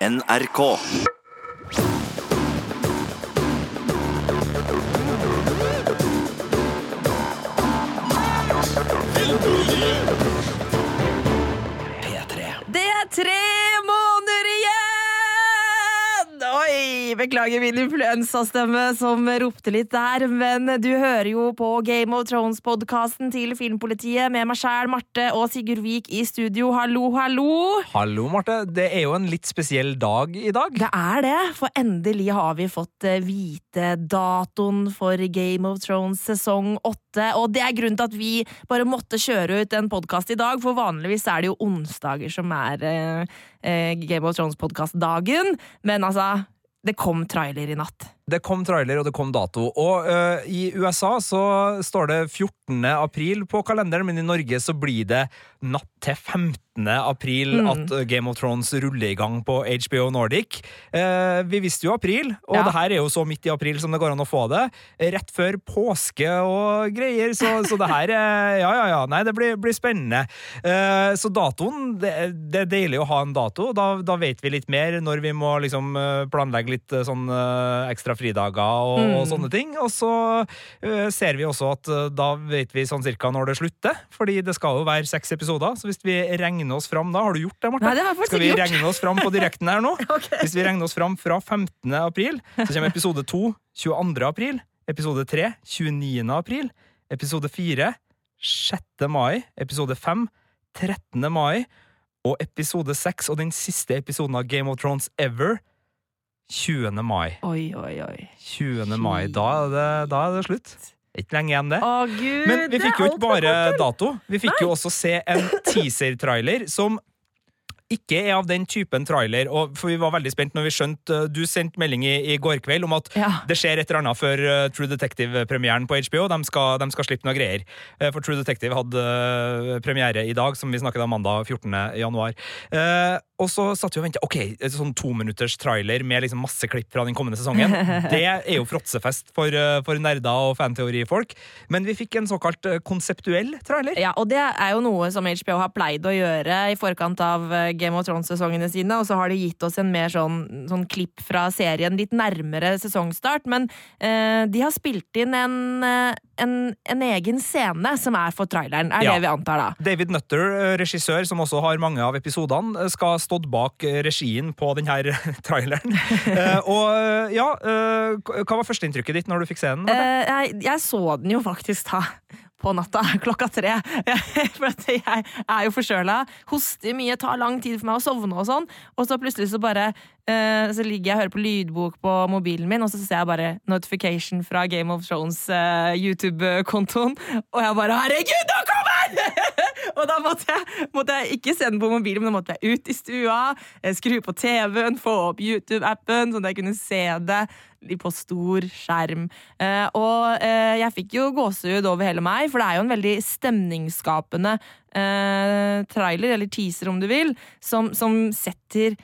NRK. Beklager min influensastemme som ropte litt der, men du hører jo på Game of Thrones-podkasten til Filmpolitiet med meg sjæl, Marte og Sigurd Vik i studio. Hallo, hallo! Hallo, Marte. Det er jo en litt spesiell dag i dag. Det er det, for endelig har vi fått eh, vite datoen for Game of Thrones sesong åtte. Og det er grunnen til at vi bare måtte kjøre ut en podkast i dag, for vanligvis er det jo onsdager som er eh, eh, Game of Thrones-podkast-dagen. Men altså, det kom trailer i natt. Det kom trailer, og det kom dato. Og uh, i USA så står det 14. april på kalenderen, men i Norge så blir det natt til 15. april Mm. at Game of Thrones ruller i gang på HBO Nordic. Uh, vi visste jo april, og Ja. det her er jo så midt i april som det går an å få det. Rett før påske og greier, så, så det her eh, Ja, ja, ja. Nei, det blir, blir spennende. Uh, så datoen det, det er deilig å ha en dato. Da, da vet vi litt mer når vi må liksom planlegge litt sånn ekstra fridager og, Mm. og sånne ting. Og så uh, ser vi også at uh, da vet vi sånn cirka når det slutter, fordi det skal jo være seks episoder. Så hvis vi regner oss fram da Har du gjort det, Marte? Nei, det har jeg skal vi gjort. regne oss fram på direkten her nå? okay. Hvis vi regner oss fram fra 15. april, så kommer episode 2 22. april, episode 3 29. april, episode 4 6. mai, episode 5 13. mai, og episode 6 og den siste episoden av Game of Thrones ever 20. mai. Oi, oi, oi. 20. mai. Da er det, da er det slutt. Ikke lenge igjen, det. Å, gud! Men vi fikk jo ikke bare dato. Vi fikk jo også se en teaser-trailer som ikke er av den typen trailer. Og for vi var veldig spent når vi skjønte Du sendte melding i, i går kveld om at Ja. det skjer et eller annet før eh, True Detective-premieren på HBO. De skal, de skal slippe noe greier. Eh, for True Detective hadde eh, premiere i dag, som vi snakket om mandag 14. januar. Og så satt vi og ventet. Ok, et sånn tominutters trailer med liksom masse klipp fra den kommende sesongen. Det er jo fråtsefest for, eh, for nerder og fanteorifolk. Men vi fikk en såkalt eh, konseptuell trailer. Ja, og det er jo noe som HBO har pleid å gjøre i forkant av eh, Game of Thrones-sesongene sine, og så har de gitt oss en mer sånn, sånn klipp fra serien litt nærmere sesongstart, men eh, de har spilt inn en, en, en egen scene som er for traileren, er Ja. det vi antar da. David Nutter, regissør, som også har mange av episodene, skal ha stått bak eh, regien på denne traileren. Eh, og eh, ja, hva var førsteinntrykket ditt når du fikk se den? Jeg, jeg så den jo faktisk da på natta klokka tre. For jeg er jo forkjøla. Hoster mye, tar lang tid for meg å sovne og sånn. Og så plutselig så bare Så ligger jeg og hører på lydbok på mobilen min, og så ser jeg bare notification fra Game of Thrones YouTube-kontoen, og jeg bare Herregud, nå kommer den! Og da måtte jeg, måtte jeg ikke se den på mobilen, men da måtte jeg ut i stua, eh, skru på TV-en, få opp YouTube-appen, sånn at jeg kunne se det på stor skjerm. Eh, og eh, jeg fikk jo gåsehud over hele meg, for det er jo en veldig stemningsskapende trailer, eller teaser om du vil, som, som setter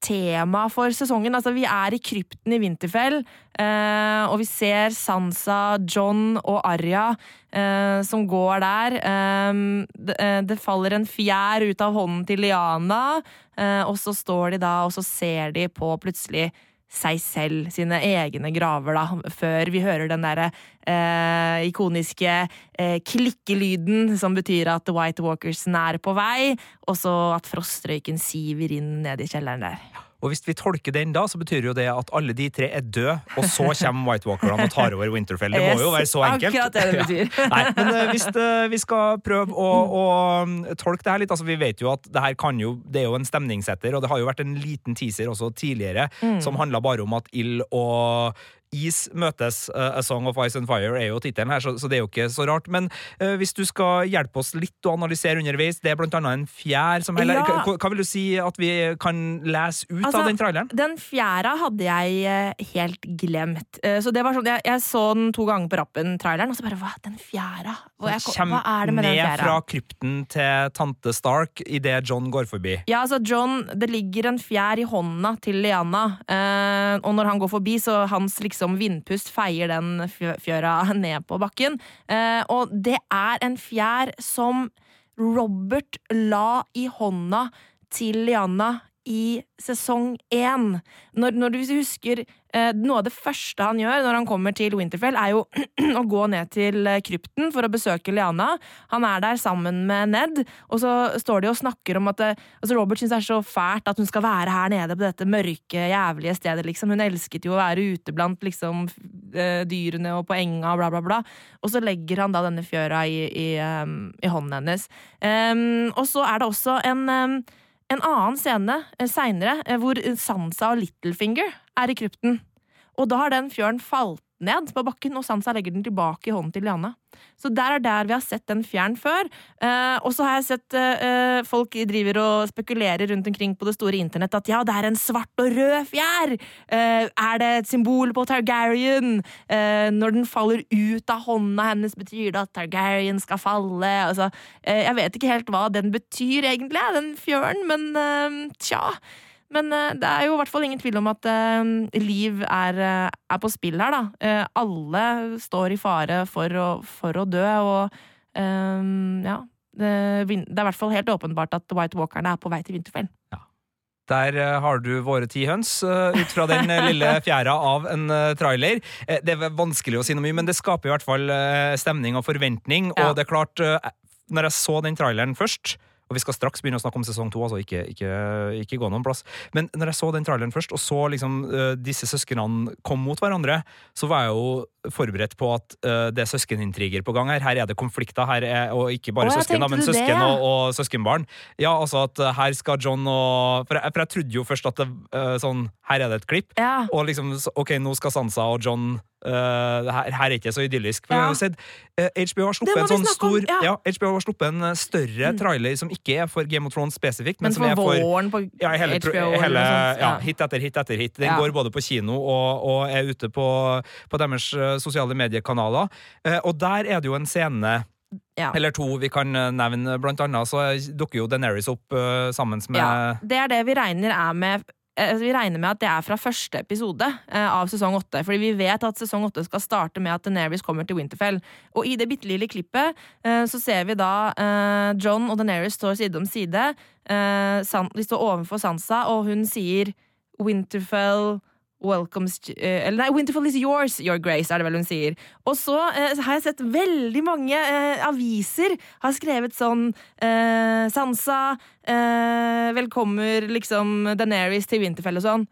tema for sesongen. Altså, vi er i krypten i Winterfell, eh, og vi ser Sansa, John og Arya eh, som går der. Eh, det, eh, det faller en fjær ut av hånden til Liana, eh, og så står de da, og så ser de på plutselig seg selv, sine egne graver, da, før vi hører den derre eh, ikoniske eh, klikkelyden som betyr at White Walkersen er på vei, og så at frostrøyken siver inn ned i kjelleren der. Og hvis vi tolker den da, så betyr jo det at alle de tre er døde, og så kommer White Walkerne og tar over Winterfell. Det må jo være så enkelt. Akkurat det det Ja. betyr. Nei, men eh, hvis eh, vi skal prøve å, å um, tolke det her litt altså Vi vet jo at det her kan jo Det er jo en stemningssetter, og det har jo vært en liten teaser også tidligere Mm. som handla bare om at ild og Is møtes. eh, A Song of Ice and Fire er jo tittelen her, så, så det er jo ikke så rart. Men uh, hvis du skal hjelpe oss litt å analysere underveis, det er blant annet en fjær som heller Ja. hva, hva vil du si at vi kan lese ut Altså, av den traileren? Den fjæra hadde jeg eh, helt glemt. Så det var sånn, jeg, jeg så den to ganger på rappen, traileren, og så bare Hva? Den fjæra? Hva, er det med den fjæra? ned fra krypten til tante Stark idet John går forbi. Ja, altså John, Det ligger en fjær i hånda til Liana, uh, og når han går forbi, så hans liksom vindpust feier den fjøra ned på bakken. Eh, og det er en fjær som Robert la i hånda til Liana i sesong én. Når, når du husker eh, Noe av det første han gjør når han kommer til Winterfell, er jo å gå ned til eh, krypten for å besøke Liana. Han er der sammen med Ned, og så står de og snakker om at det, altså Robert syns det er så fælt at hun skal være her nede på dette mørke, jævlige stedet, liksom. Hun elsket jo å være ute blant liksom eh, dyrene og på enga og bla, bla, bla. Og så legger han da denne fjøra i, i, um, i hånden hennes. Um, og så er det også en um, en annen scene eh, seinere hvor Sansa og Littlefinger er i krypten. Og da har den fjøren falt ned på bakken, og Sansa legger den tilbake i hånden til Liana. Så der er der vi har sett den fjern før. Eh, og så har jeg sett eh, folk driver og spekulerer rundt omkring på det store internett at ja, det er en svart og rød fjær! Eh, er det et symbol på Targaryen? Eh, når den faller ut av hånda hennes, betyr det at Targaryen skal falle? Altså, eh, jeg vet ikke helt hva den betyr, egentlig, den fjøren, men eh, tja. Men uh, det er jo i hvert fall ingen tvil om at uh, liv er, uh, er, på spill her, da. alle står i fare for å, for å dø, og ja. Det, det, er i hvert fall helt åpenbart at White Walkerne er på vei til Vinterfell. Ja. Der har du våre ti høns, ut fra den lille fjæra av en trailer. Det er vanskelig å si noe mye, men det skaper i hvert fall stemning og forventning. Ja. Og det er klart, når jeg så den traileren først og vi skal straks begynne å snakke om sesong to, altså ikke, ikke, ikke, gå noen plass. Men når jeg så den traileren først, og så liksom uh, disse søsknene kom mot hverandre, så var jeg jo forberedt på at uh, det er søskenintriger på gang her. Her er det konflikter, her er, og ikke bare søsken, da, men søsken det, og, og, søskenbarn. Ja, altså at uh, her skal John og For jeg, for jeg trodde jo først at det sånn Her er det et klipp, ja. og liksom OK, nå skal Sansa og John Uh, her, her, er ikke så idyllisk. For ja. sett, uh, HBO har sluppet en sånn stor ja. Ja, HBO har sluppet en større mm. trailer som ikke er for Game of Thrones spesifikt, men, men som er for våren på ja, hele, HBO. Hele, ja, hit etter hit etter hit. Den går både på kino og, og er ute på, på deres uh, sosiale mediekanaler. og der er det jo en scene Eller to vi kan nevne. Blant annet så dukker jo Deneris opp sammen med Ja, Det er det vi regner er med Eh, vi regner med at det er fra første episode eh, av sesong åtte. Fordi vi vet at sesong åtte skal starte med at Deneris kommer til Winterfell. Og i det bitte lille klippet eh, så ser vi da John og Deneris står side om side. De står overfor Sansa, og hun sier Winterfell Eller nei, Winterfell is yours, your grace, er det vel hun sier. Og så eh, har jeg sett veldig mange eh, aviser har skrevet sånn Sansa velkommer liksom Daenerys til Winterfell og sånn.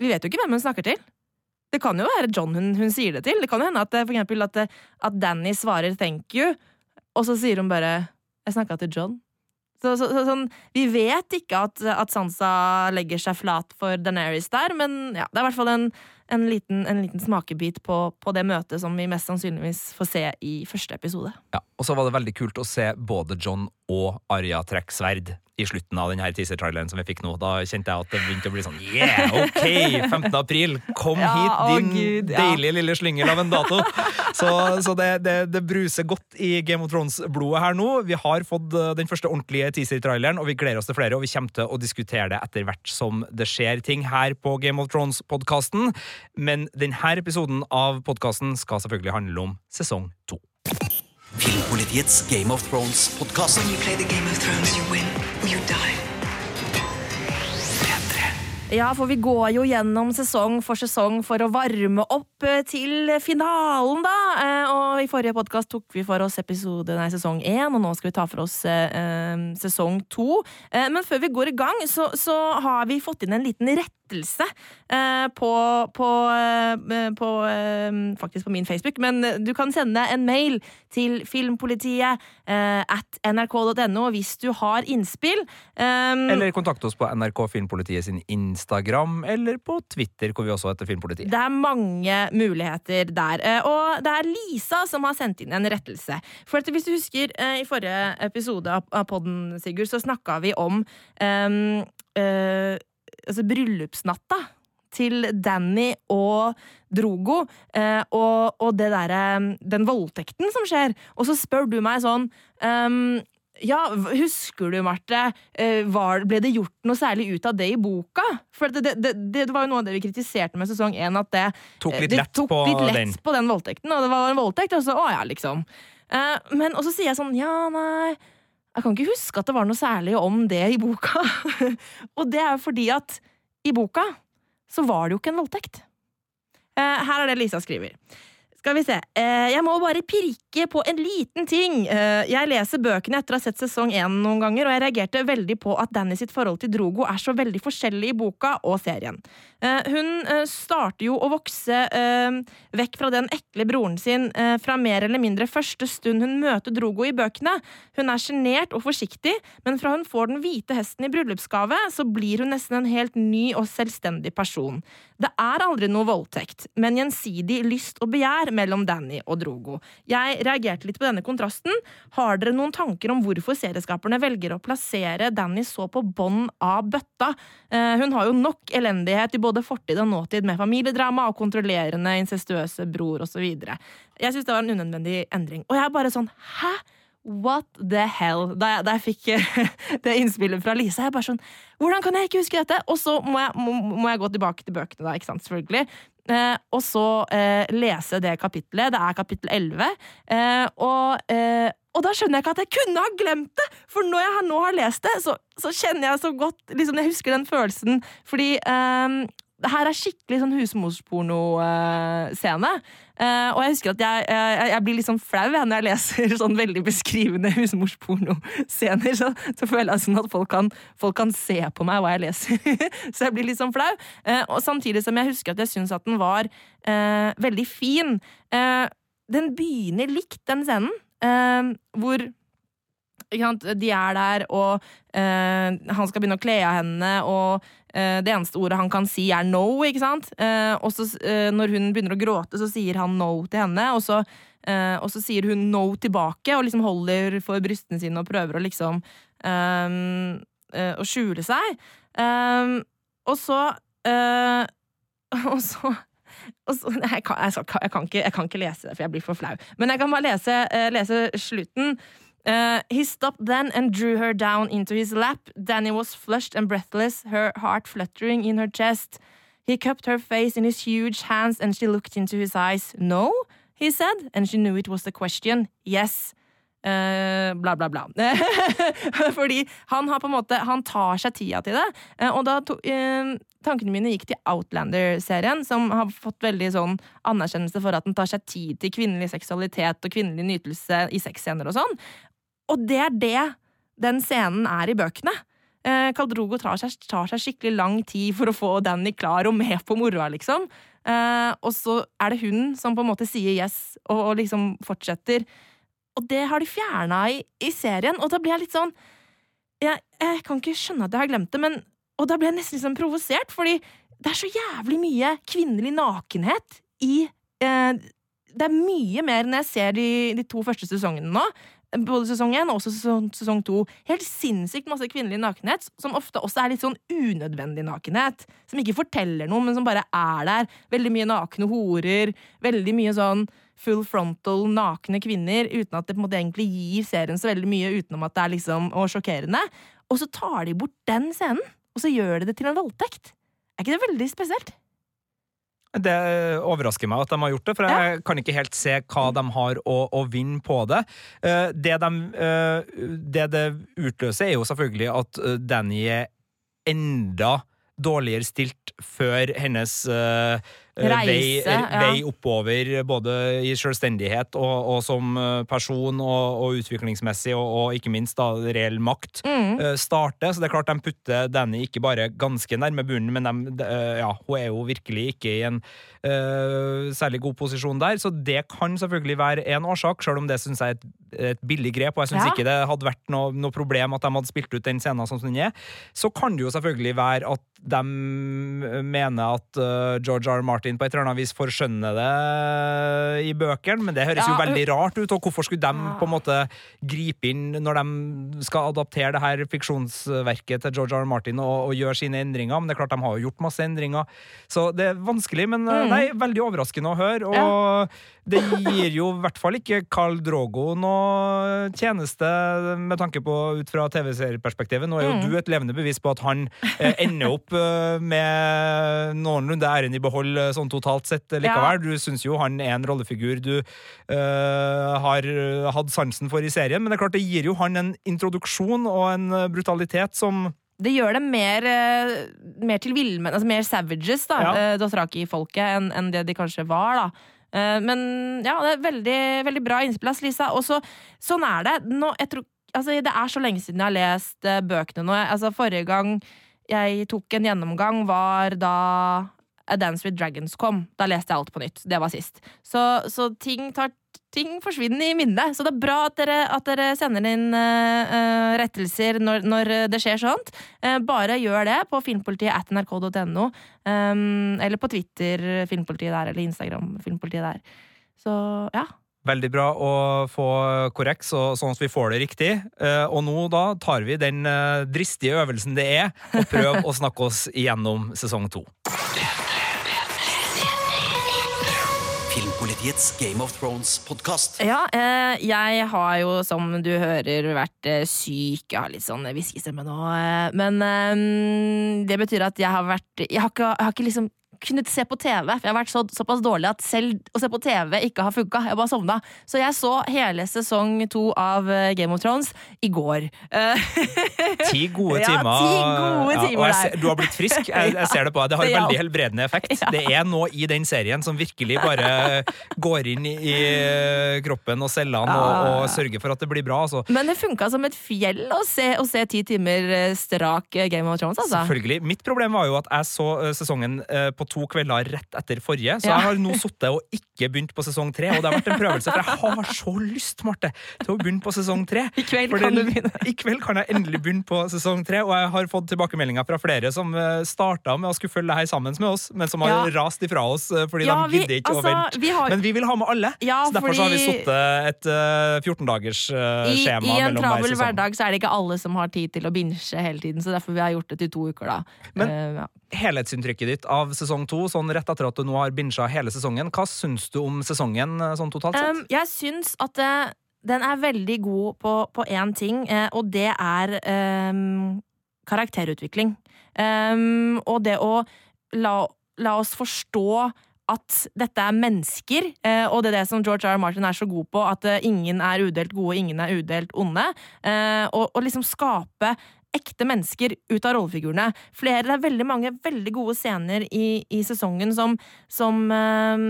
Vi vet jo ikke hvem hun snakker til. Det kan jo være John hun, hun sier det til. Det kan jo hende at, for eksempel, at, at Danny svarer 'thank you', og så sier hun bare 'jeg snakka til John'. Så, så, så, sånn, vi vet ikke at, at, Sansa legger seg flat for Daenerys der, men ja, det er i hvert fall en, en, liten, en liten, smakebit på, på, det møtet som vi mest sannsynligvis får se i første episode. Ja, Og så var det veldig kult å se både John og Arya trekke sverd i slutten av denne teaser-traileren som vi fikk nå. Da kjente jeg at det begynte å bli sånn Yeah, ok! 15. april, kom ja, hit, din Gud, ja. deilige lille slyngel av en dato! Så, så det, det, det, bruser godt i Game of Thrones-blodet her nå. Vi har fått eh, den første ordentlige teaser-traileren, og vi gleder oss til flere. Og vi kommer til å diskutere det etter hvert som det skjer ting her på Game of Thrones-podkasten. Men denne episoden av podkasten skal selvfølgelig handle om sesong to. Filmpolitiets Game of Thrones-podkast. Ja, for vi går jo gjennom sesong for sesong for å varme opp eh, til finalen, da. Eh, og i forrige podkast tok vi for oss episode, nei, sesong én, og nå skal vi ta for oss eh, eh sesong to. Eh, men før vi går i gang, så, så har vi fått inn en liten rett lettelse eh, på, på, eh, på eh, Faktisk på min Facebook, men du kan sende en mail til filmpolitiet at nrk.no hvis du har innspill. eller kontakt oss på NRK Filmpolitiet sin Instagram, eller på Twitter, hvor vi også heter Filmpolitiet. Det er mange muligheter der. Og det er Lisa som har sendt inn en rettelse. For hvis du husker, i forrige episode av podden, Sigurd, så snakka vi om um, uh, altså, bryllupsnatta til Danny og Drogo, eh, og, og det derre Den voldtekten som skjer. Og så spør du meg sånn um, ja, husker du, Marte, var, ble det gjort noe særlig ut av det i boka? For det, det, det, det var jo noe av det vi kritiserte med sesong én, at det tok litt lett, tok på, litt lett den. på den voldtekten. Og det var en voldtekt, og så å ja, liksom. Uh, men og så sier jeg sånn, ja, nei Jeg kan ikke huske at det var noe særlig om det i boka. og det er jo fordi at i boka så var det jo ikke en voldtekt. Eh, her er det Lisa skriver. Skal vi se. Eh, jeg må bare pirke på en liten ting. Eh, jeg leser bøkene etter å ha sett sesong én noen ganger, og jeg reagerte veldig på at Danny sitt forhold til Drogo er så veldig forskjellig i boka og serien. Eh, hun starter jo å vokse vekk fra den ekle broren sin fra mer eller mindre første stund hun møter Drogo i bøkene. Hun er sjenert og forsiktig, men fra hun får den hvite hesten i bryllupsgave, så blir hun nesten en helt ny og selvstendig person. Det er aldri noe voldtekt, men gjensidig lyst og begjær mellom Danny og Drogo. Jeg reagerte litt på denne kontrasten. Har dere noen tanker om hvorfor serieskaperne velger å plassere Danny så på bånn av bøtta? Eh, hun har jo nok elendighet i både fortid og nåtid med familiedrama og kontrollerende, incestuøse bror osv. Jeg syns det var en unødvendig endring. Og jeg er bare sånn hæ? What the hell? Da jeg, da jeg fikk det innspillet fra Lisa, jeg bare sånn Hvordan kan jeg ikke huske dette? Og så må jeg, må, må jeg gå tilbake til bøkene, da, ikke sant, selvfølgelig. Eh, og så eh, lese det kapittelet. Det er kapittel 11. Eh, og, eh, og, da skjønner jeg ikke at jeg kunne ha glemt det! For når jeg nå har lest det, så, så kjenner jeg så godt liksom, Jeg husker den følelsen. Fordi eh, det her er skikkelig sånn husmorsporno-scene. Uh, og jeg husker at jeg, uh, jeg blir litt sånn flau når jeg leser sånn veldig beskrivende husmorsporno-scener. Så, så, føler jeg sånn at folk kan, folk kan, se på meg hva jeg leser. så jeg blir litt sånn flau. Uh, og samtidig som jeg husker at jeg syns at den var veldig fin. den begynner likt, den scenen, hvor de er der, og han skal begynne å kle av henne, og det eneste ordet han kan si, er no, ikke sant? Eh, og så eh, når hun begynner å gråte, så sier han no til henne, og så, og så sier hun no tilbake, og liksom holder for brystene sine og prøver å liksom um, Å skjule seg. Um, og så Og så så, jeg, kan, jeg, kan ikke, jeg, kan, ikke, lese det, for jeg blir for flau. Men jeg kan bare lese, lese slutten. Uh, he stopped then and drew her down into his lap. Danny was flushed and breathless, her heart fluttering in her chest. He cupped her face in his huge hands and she looked into his eyes. No, he said, and she knew it was the question. Yes. Uh, bla, bla, bla. Fordi han har på en måte Han tar seg tida til det. Uh, og da to, uh, tankene mine gikk til Outlander-serien, som har fått veldig sånn anerkjennelse for at den tar seg tid til kvinnelig seksualitet og kvinnelig nytelse i sexscener og sånn. Og det er det den scenen er i bøkene. Eh, Kaldrogo tar seg, tar seg, skikkelig lang tid for å få Danny klar og med på moroa, liksom. Eh, og så er det hun som på en måte sier yes, og, og liksom fortsetter. Og det har de fjerna i, i, serien, og da blir jeg litt sånn jeg, jeg, kan ikke skjønne at jeg har glemt det, men Og da blir jeg nesten liksom provosert, fordi det er så jævlig mye kvinnelig nakenhet i eh, Det er mye mer når jeg ser de, de to første sesongene nå både sesong én og sesong, sesong to. Helt sinnssykt masse kvinnelig nakenhet, som ofte også er litt sånn unødvendig nakenhet. Som ikke forteller noe, men som bare er der. Veldig mye nakne horer. Veldig mye sånn full frontal nakne kvinner, uten at det på en måte egentlig gir serien så veldig mye utenom at det er liksom og sjokkerende. Og så tar de bort den scenen, og så gjør de det til en voldtekt. Er ikke det veldig spesielt? Det overrasker meg at de har gjort det, for jeg kan ikke helt se hva de har å, å vinne på det. Eh, det, de, eh, det det utløser, er jo selvfølgelig at eh, Danny er enda dårligere stilt før hennes uh, Reise, vei, ja. vei, oppover, både i selvstendighet og, og som person og, og utviklingsmessig, og, og, ikke minst da reell makt, mm. uh, starter. Så det er klart de putter Danny ikke bare ganske nærme bunnen, men de, uh, ja, hun er jo virkelig ikke i en særlig god posisjon der. Så det kan selvfølgelig være en årsak, selv om det syns jeg er et, et, billig grep, og jeg syns ja. ikke det hadde vært noe, noe, problem at de hadde spilt ut den scenen sånn som den er. Så kan det jo selvfølgelig være at de mener at uh, George R. Martin på et eller annet vis forskjønner det i bøkene, men det høres ja, jo veldig rart ut. Og hvorfor skulle de på en måte gripe inn når de skal adaptere det her fiksjonsverket til George R. R. Martin og, og gjøre sine endringer? Men det er klart de har jo gjort masse endringer, så det er vanskelig. Men mm. nei, veldig overraskende å høre. Og ja. det gir jo i hvert fall ikke Carl Drogo noe tjeneste med tanke på ut fra TV-serieperspektivet. Nå er jo Mm. du et levende bevis på at han eh, ender opp eh, med noenlunde æren i behold eh, sånn totalt sett likevel. likevel. Du syns jo han er en rollefigur du uh, har eh, hatt sansen for i serien, men det er klart det gir jo han en introduksjon og en eh, brutalitet som Det gjør det mer, eh, mer til villmenn, altså mer savages, da, Ja. ja. Dothraki-folket, enn en det de kanskje var, da. Eh, Men ja, det er veldig, veldig bra innspill, Lisa. Og så, sånn er det. Nå, tror, altså, det er så lenge siden jeg har lest eh, bøkene nå. Altså, forrige gang jeg tok en gjennomgang, var da A Dance with Dragons kom. Da leste jeg alt på nytt. Det var sist. Så, så ting, tar, ting forsvinner i minnet. Så det er bra at dere, at dere sender inn eh, rettelser når, når det skjer sånt. Uh, bare gjør det på filmpolitiet at nrk.no. Um, eller på Twitter Filmpolitiet der, eller Instagram Filmpolitiet der. Så ja. Veldig bra å få korrekt, og sånn at vi får det riktig. Og nå da tar vi den dristige øvelsen det er å prøve å snakke oss igjennom sesong to. Filmpolitiets Game of Thrones-podkast. Ja, eh, jeg har jo, som du hører, vært eh, syk. Jeg har litt sånn hviskestemme nå. Eh, men eh, det betyr at jeg har vært Jeg har ikke, jeg har ikke liksom kunnet se på TV, for jeg har vært så, såpass dårlig at selv å se på TV ikke har funka. Jeg bare sovna. Så jeg så hele sesong to av eh, Game of Thrones i går. Eh, Ti gode Ja, timer. ti gode timer jeg ser, du har blitt frisk. Jeg, jeg ser det på deg. Det har en veldig helbredende effekt. Det er noe i den serien som virkelig bare går inn i, i kroppen og cellene og, og sørger for at det blir bra. Altså. men det funka som et fjell å se, å se ti timer eh, strak eh, Game of Thrones, altså. Selvfølgelig. Mitt problem var jo at jeg så eh, sesongen eh, på to kvelder rett etter forrige, så Ja. jeg har nå sittet og ikke begynt på sesong tre. Og det har vært en prøvelse, for jeg har så lyst, Marte, til å begynne på sesong tre. I kveld For kan det- du begynne. I kveld kan jeg endelig begynne på sesong tre, og jeg har fått tilbakemeldinger fra flere som starta med å skulle følge det her sammen med oss, men som har Ja. rast ifra oss eh, fordi Ja, de gidder ikke å altså, vente. vi har- Men vi vil ha med alle, Ja, så derfor så har vi fordi- sittet et uh, 14-dagers uh, skjema I en travel hverdag så er det ikke alle som har tid til å binche hele tiden, så derfor vi har gjort det til to uker, da. Men- uh. Helhetsinntrykket ditt av sesong to, sånn rett etter at du nå har binsja hele sesongen, hva syns du om sesongen eh, sånn totalt sett? Um, jeg syns at uh, den er veldig god på, på én ting, uh, og det er um, karakterutvikling. Um, og det å la, la oss forstå at dette er mennesker, og det er det som George R. R. Martin er så god på, at ingen er udelt gode, ingen er udelt onde. Og, og liksom skape ekte mennesker ut av rollefigurene. Flere, det er veldig mange veldig gode scener i, i sesongen som, som eh,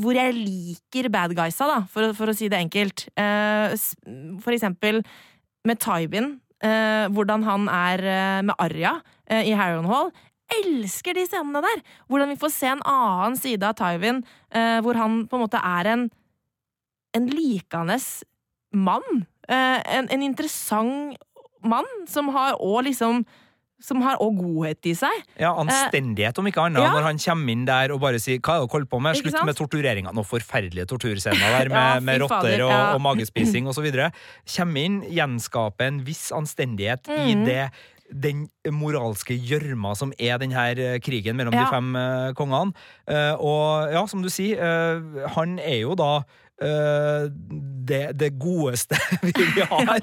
hvor jeg liker bad guysa, da, for, for å si det enkelt. Eh, for eksempel med Tywin, eh, hvordan han er eh, med Arya eh, i Hall. Elsker de scenene der! Hvordan vi får se en annen side av Tywin, eh, hvor han på en måte er en, en likende mann. Eh, en, en interessant mann som har òg liksom Som har òg godhet i seg. Ja, Anstendighet, om ikke annet, ja. når han kommer inn der og bare sier 'hva er det dere holder på med', slutt med tortureringa. Noen forferdelige torturscener der med, Ja, med rotter og, ja. og magespising osv. Kommer inn, gjenskaper en viss anstendighet i Mhm. det den moralske gjørma som er denne eh, krigen mellom de fem eh, kongene. Eh, og ja, som du sier, han er jo da eh, det, det godeste vi vi har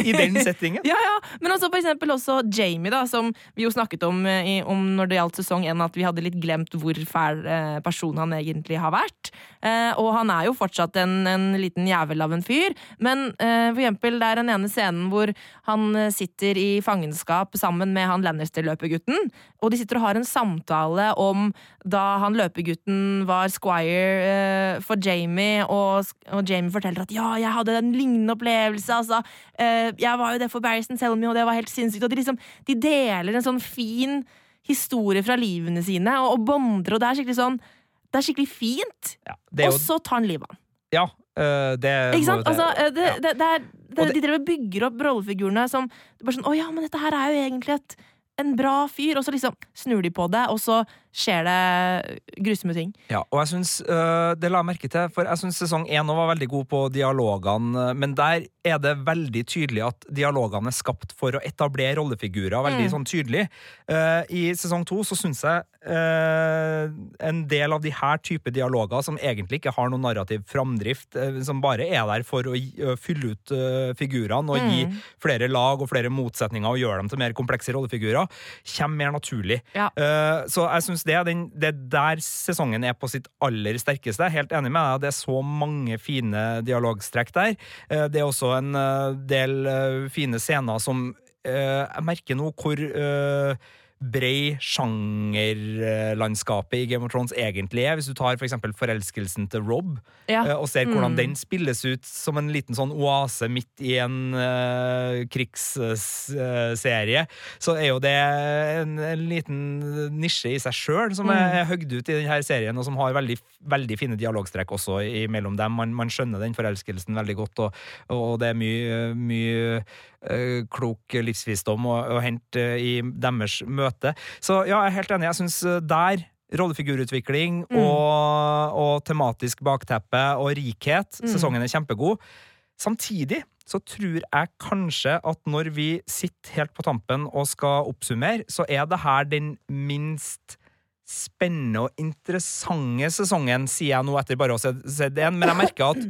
i den settingen. Ja, ja, Men også for eksempel også Jamie, da, som vi jo snakket om, eh, i, om når det gjaldt sesong én, at vi hadde litt glemt hvor fæl eh, person han egentlig har vært. Uh, og han er jo fortsatt en, en liten jævel av en fyr, men uh, for eksempel det er den ene scenen hvor han sitter i fangenskap sammen med han Lannister-løpegutten, og de sitter og har en samtale om da han løpegutten var squire eh, for Jamie, og, og Jamie forteller at ja, jeg hadde en lignende opplevelse, altså. Eh, jeg var jo det for Barristan Selmy, og det var helt sinnssykt. Og de liksom, de deler en sånn fin historie fra livene sine, og, og bonder, og det er skikkelig sånn Det er skikkelig fint. Ja, det er Og så tar han livet av ja, øh, det Ikke sant? jo Altså, eh, det, ja. det, det er, de driver og bygger opp rollefigurene som bare sånn Å ja, men dette her er jo egentlig et, en bra fyr. Og så liksom snur de på det, og så skjer det grusomme ting. Ja, og jeg synes, øh, det la jeg merke til, for jeg syns sesong én var veldig god på dialogene, øh, men der er det veldig tydelig at dialogene er skapt for å etablere rollefigurer veldig Mm. sånn tydelig. Uh, I sesong to så syns jeg eh, en del av de her type dialoger som egentlig ikke har noen narrativ framdrift, eh, som bare er der for å fylle ut figurene og gi Mm. flere lag og flere motsetninger og gjøre dem til mer komplekse rollefigurer, kommer mer naturlig. Ja. Eh, så jeg syns det, det er der sesongen er på sitt aller sterkeste. Jeg er helt enig med deg, det er så mange fine dialogstrekk der. Eh, det er også en del fine scener som Jeg merker nå hvor brei sjangerlandskapet i Game of Thrones egentlig er. Hvis du tar for eksempel forelskelsen til Rob, Ja. eh, og ser hvordan Mm. den spilles ut som en liten sånn oase midt i en uh, krigsserie, så er jo det en, en liten nisje i seg sjøl som er, mm. høgd ut i denne serien, og som har veldig, veldig fine dialogstrekk også imellom dem. Man, man skjønner den forelskelsen veldig godt, og, og det er mye, mye uh, klok livsvisdom å, å hente i deres møte. Så ja, jeg er helt enig. Jeg syns der rollefigurutvikling og, og tematisk bakteppe og rikhet. Sesongen er kjempegod. Samtidig så tror jeg kanskje at når vi sitter helt på tampen og skal oppsummere, så er det her den minst spennende og interessante sesongen, sier jeg nå etter bare å ha sett én, en, men jeg merker at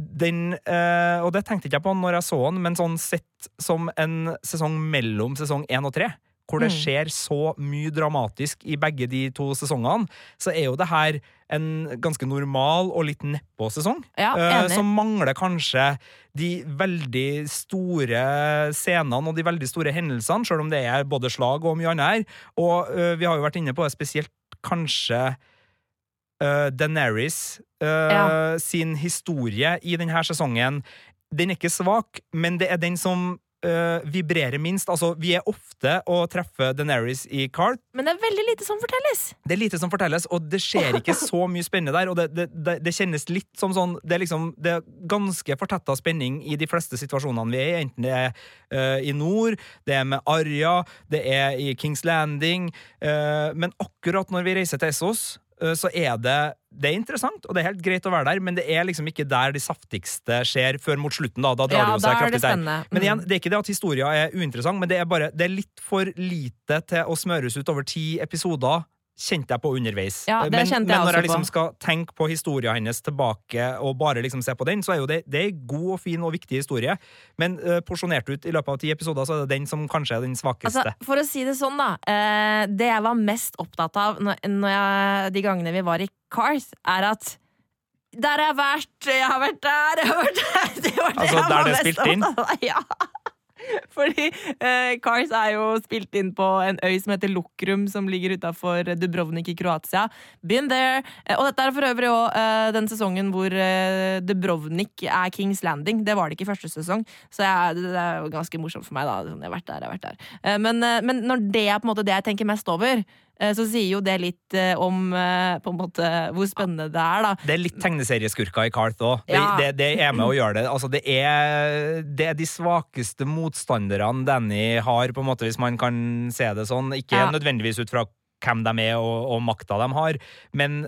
den eh, Og det tenkte ikke jeg på når jeg så den, men sånn sett som en sesong mellom sesong én og tre, hvor det Mm. skjer så mye dramatisk i begge de to sesongene, så er jo det her en ganske normal og litt nedpå sesong. Ja, uh, enig. som mangler kanskje de veldig store scenene og de veldig store hendelsene, selv om det er både slag og mye annet her. Og uh, vi har jo vært inne på det spesielt kanskje uh, Daenerys eh, Ja. sin historie i denne sesongen. Den er ikke svak, men det er den som eh, vibrerer minst. Altså, vi er ofte å treffe Daenerys i Cart. Men det er veldig lite som fortelles. Det er lite som fortelles, og det skjer ikke så mye spennende der. Og det, det, det, det kjennes litt som sånn Det er liksom Det er ganske fortetta spenning i de fleste situasjonene vi er i, enten det er uh, i nord, det er med Arja, det er i Kings Landing. uh, men akkurat når vi reiser til Essos, så er det det er interessant, og det er helt greit å være der, men det er liksom ikke der de saftigste skjer før mot slutten. Da, da drar Ja, det jo seg kraftig der. spennende. Men Mm. igjen, det er ikke det at historia er uinteressant, men det er bare Det er litt for lite til å smøres ut over ti episoder. Kjente jeg på underveis. Ja, det men, kjente men når jeg liksom på. skal tenke på historien hennes tilbake og bare liksom se på den, så er jo det, det er god og fin og viktig historie. Men uh, porsjonert ut i løpet av ti episoder, så er det den som kanskje er den svakeste. Altså, for å si det sånn, da. Uh, det jeg var mest opptatt av når, når jeg, de gangene vi var i Cars, er at der har jeg vært, jeg har vært der, jeg har vært der. Det var det Altså, jeg der det er spilt inn? Ja. Fordi eh, Cars er jo spilt inn på en øy som heter Lokrum, som ligger utafor Dubrovnik i Kroatia. Been there. Eh, og dette er for øvrig òg eh, den sesongen hvor eh, Dubrovnik er Kings Landing. Det var det ikke i første sesong, så jeg, det, er jo ganske morsomt for meg. da Sånn, Jeg har vært der, jeg har vært der. Eh, men, eh, men når det er på en måte det jeg tenker mest over, så sier jo det litt eh, om eh, på en måte hvor spennende det er, da. Det er litt tegneserieskurker i Carth òg. Det, Ja. det, det er med å gjøre det. Altså, det, er, det er de svakeste motstanderne Danny har, på en måte, hvis man kan se det sånn. Ikke Ja. nødvendigvis ut fra hvem de er og, og makta de har, men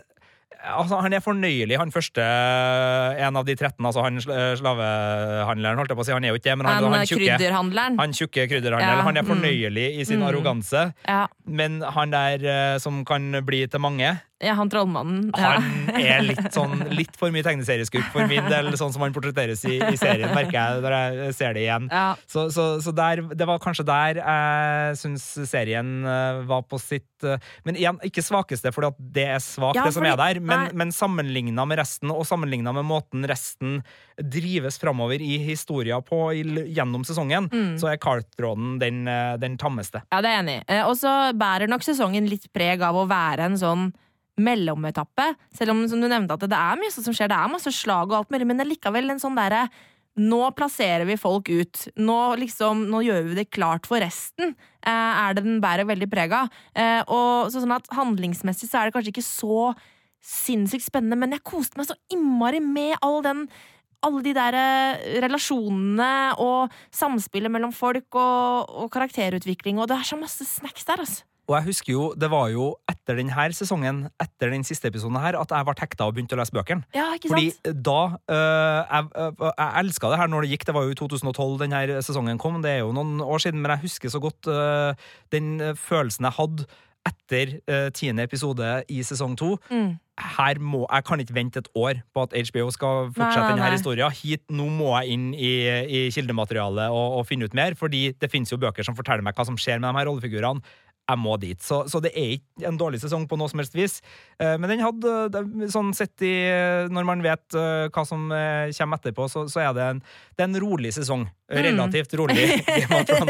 Altså, han er fornøyelig, han første en av de 13. Altså han slavehandleren, holdt jeg på å si. Han er jo ikke det, men han, Han, han, eh, tjukke, krydderhandleren. han tjukke krydderhandleren. Ja, Han er mm. fornøyelig i sin Mm. arroganse, Ja, men han der eh, som kan bli til mange ja, han trollmannen. Ja. han er litt sånn Litt for mye tegneserieskup for min del, sånn som han portretteres i, i serien, merker jeg når jeg ser det igjen. Ja. Så, så, så der, det var kanskje der jeg syns serien eh, var på sitt eh, Men igjen, ikke svakeste, for det er svakt, Ja, det som er der. Men, nei. men sammenligna med resten, og sammenligna med måten resten drives framover i historia på i, gjennom sesongen, Mm. så er Cart-tråden den, eh, den tammeste. Ja, det er jeg enig i. Og så bærer nok sesongen litt preg av å være en sånn mellometappe. Selv om som du nevnte at det er mye som skjer, det er masse slag og alt mulig, men det er likevel en sånn derre nå plasserer vi folk ut. Nå, liksom, nå gjør vi det klart for resten. Eh, er det den bærer veldig preg av. Eh, og så sånn at handlingsmessig så er det kanskje ikke så sinnssykt spennende, men jeg koste meg så innmari med all den alle de der eh, relasjonene og samspillet mellom folk og, og karakterutvikling, og det er så masse snacks der, altså. Og jeg husker jo, det var jo etter denne sesongen, etter den siste episoden her, at jeg ble hekta og begynte å lese bøkene. Ja, ikke Fordi da øh, Jeg, øh, jeg elska det her når det gikk. Det var jo i 2012 denne sesongen kom. Det er jo noen år siden, men jeg husker så godt øh, den følelsen jeg hadde etter tiende episode i sesong to. Mm. Her må, jeg kan ikke vente et år på at HBO skal fortsette Nei, nei, denne historien. Hit, nå må jeg inn i, i kildematerialet og, og finne ut mer, fordi det finnes jo bøker som forteller meg hva som skjer med de her rollefigurene. Jeg må dit. Så, så det er ikke en dårlig sesong på noe som helst vis. Eh, Men den hadde, sånn sett i Når man vet eh, hva som eh, kommer etterpå, så, så er det en, det er en rolig sesong. Relativt rolig. Mm.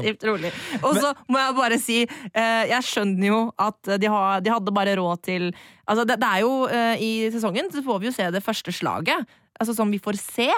Relativt rolig. Og så må jeg bare si, eh, jeg skjønner jo at de, har, de hadde bare råd til Altså, det, det er jo eh, I sesongen så får vi jo se det første slaget. Altså Som vi får se,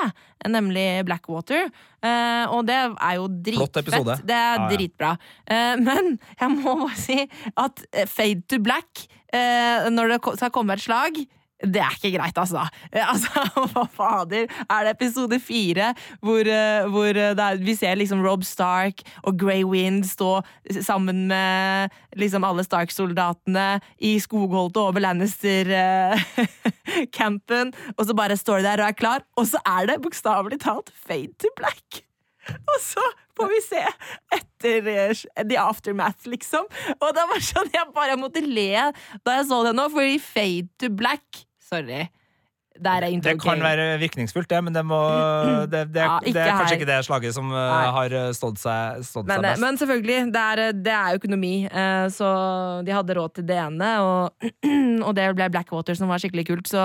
nemlig Blackwater. Eh, og det er jo dritfett. Det er ah, ja. dritbra. Eh, men jeg må bare si at eh, fade to black, eh, når det skal komme et slag det er ikke greit, altså. Eh, altså hva fader? Er det episode fire hvor, eh, hvor eh, er, vi ser liksom Rob Stark og Grey Wind stå sammen med liksom alle Stark-soldatene i skogholtet over Lannister-campen, og så bare står de der og er klar, og så er det bokstavelig talt fade to black. Og så får vi se etter The Aftermath, liksom. Og det var sånn jeg bare måtte le da jeg så det nå, fordi fade to black Sorry. Det kan være virkningsfullt, det, men det, må, det, det, Ja, det er kanskje her. ikke det slaget som eh, Nei. har stått seg, stått Men, seg eh, best. men selvfølgelig, det er, det er økonomi, eh, så de hadde råd til det ene, og, og det ble Blackwater som var skikkelig kult, så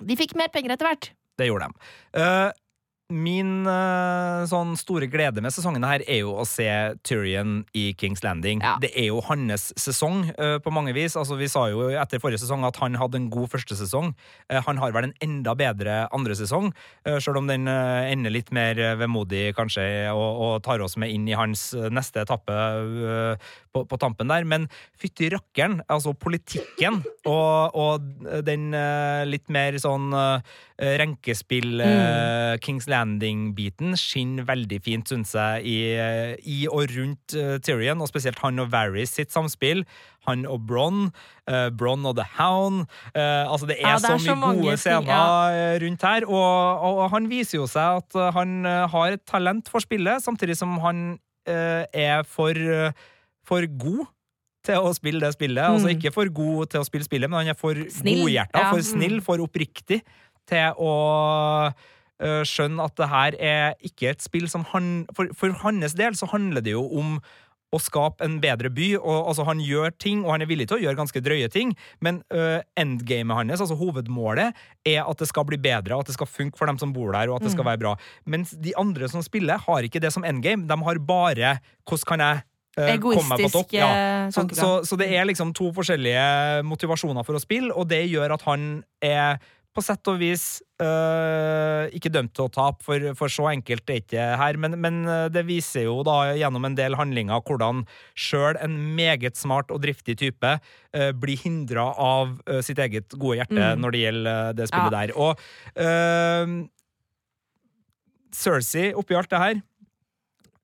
de fikk mer penger etter hvert. Det gjorde de. Min uh, sånn store glede med sesongen her er jo å se Tyrion i Kings Landing. Ja. Det er jo hans sesong uh, på mange vis. Altså, vi sa jo etter forrige sesong at han hadde en god første sesong. Uh, han har vel en enda bedre andre sesong, uh, sjøl om den ender litt mer vemodig, kanskje, og, og tar oss med inn i hans neste etappe på, på tampen der. Men fytti rakkeren, altså politikken og, og den litt mer sånn renkespill Kings Kings Landing-biten skinner veldig fint, syns jeg, i, eh, i og rundt eh, Tyrion, og spesielt han og Varys sitt samspill. Han og Bronn, uh, Bronn og The Hound. Uh, altså Det er, Ja, det er så mye så gode scener ja. eh, rundt her, og, og han viser jo seg at eh, han eh, har et talent for spillet, samtidig som han uh, er for, eh, for god til å spille det spillet. Altså Mm. ikke for god til å spille spillet, men han er for Snill, godhjerta, ja. for snill, Mm. for oppriktig til å skjønne at det her er ikke et spill som han For, for hans del så handler det jo om å skape en bedre by. og altså Han gjør ting, og han er villig til å gjøre ganske drøye ting, men uh, endgamet hans, altså hovedmålet, er at det skal bli bedre, at det skal funke for dem som bor der, og at det Mm. skal være bra. Mens de andre som spiller, har ikke det som endgame. De har bare 'hvordan kan jeg topp'? Egoistisk Ja. eh, Så, så, så det er liksom to forskjellige motivasjoner for å spille, og det gjør at han er på sett og vis øh, ikke dømt til å tape, for, for så enkelt er ikke her. Men, men øh, det viser jo da gjennom en del handlinger hvordan sjøl en meget smart og driftig type øh, blir hindra av øh, sitt eget gode hjerte Mm. når det gjelder det spillet der. Og Cersei oppi alt det her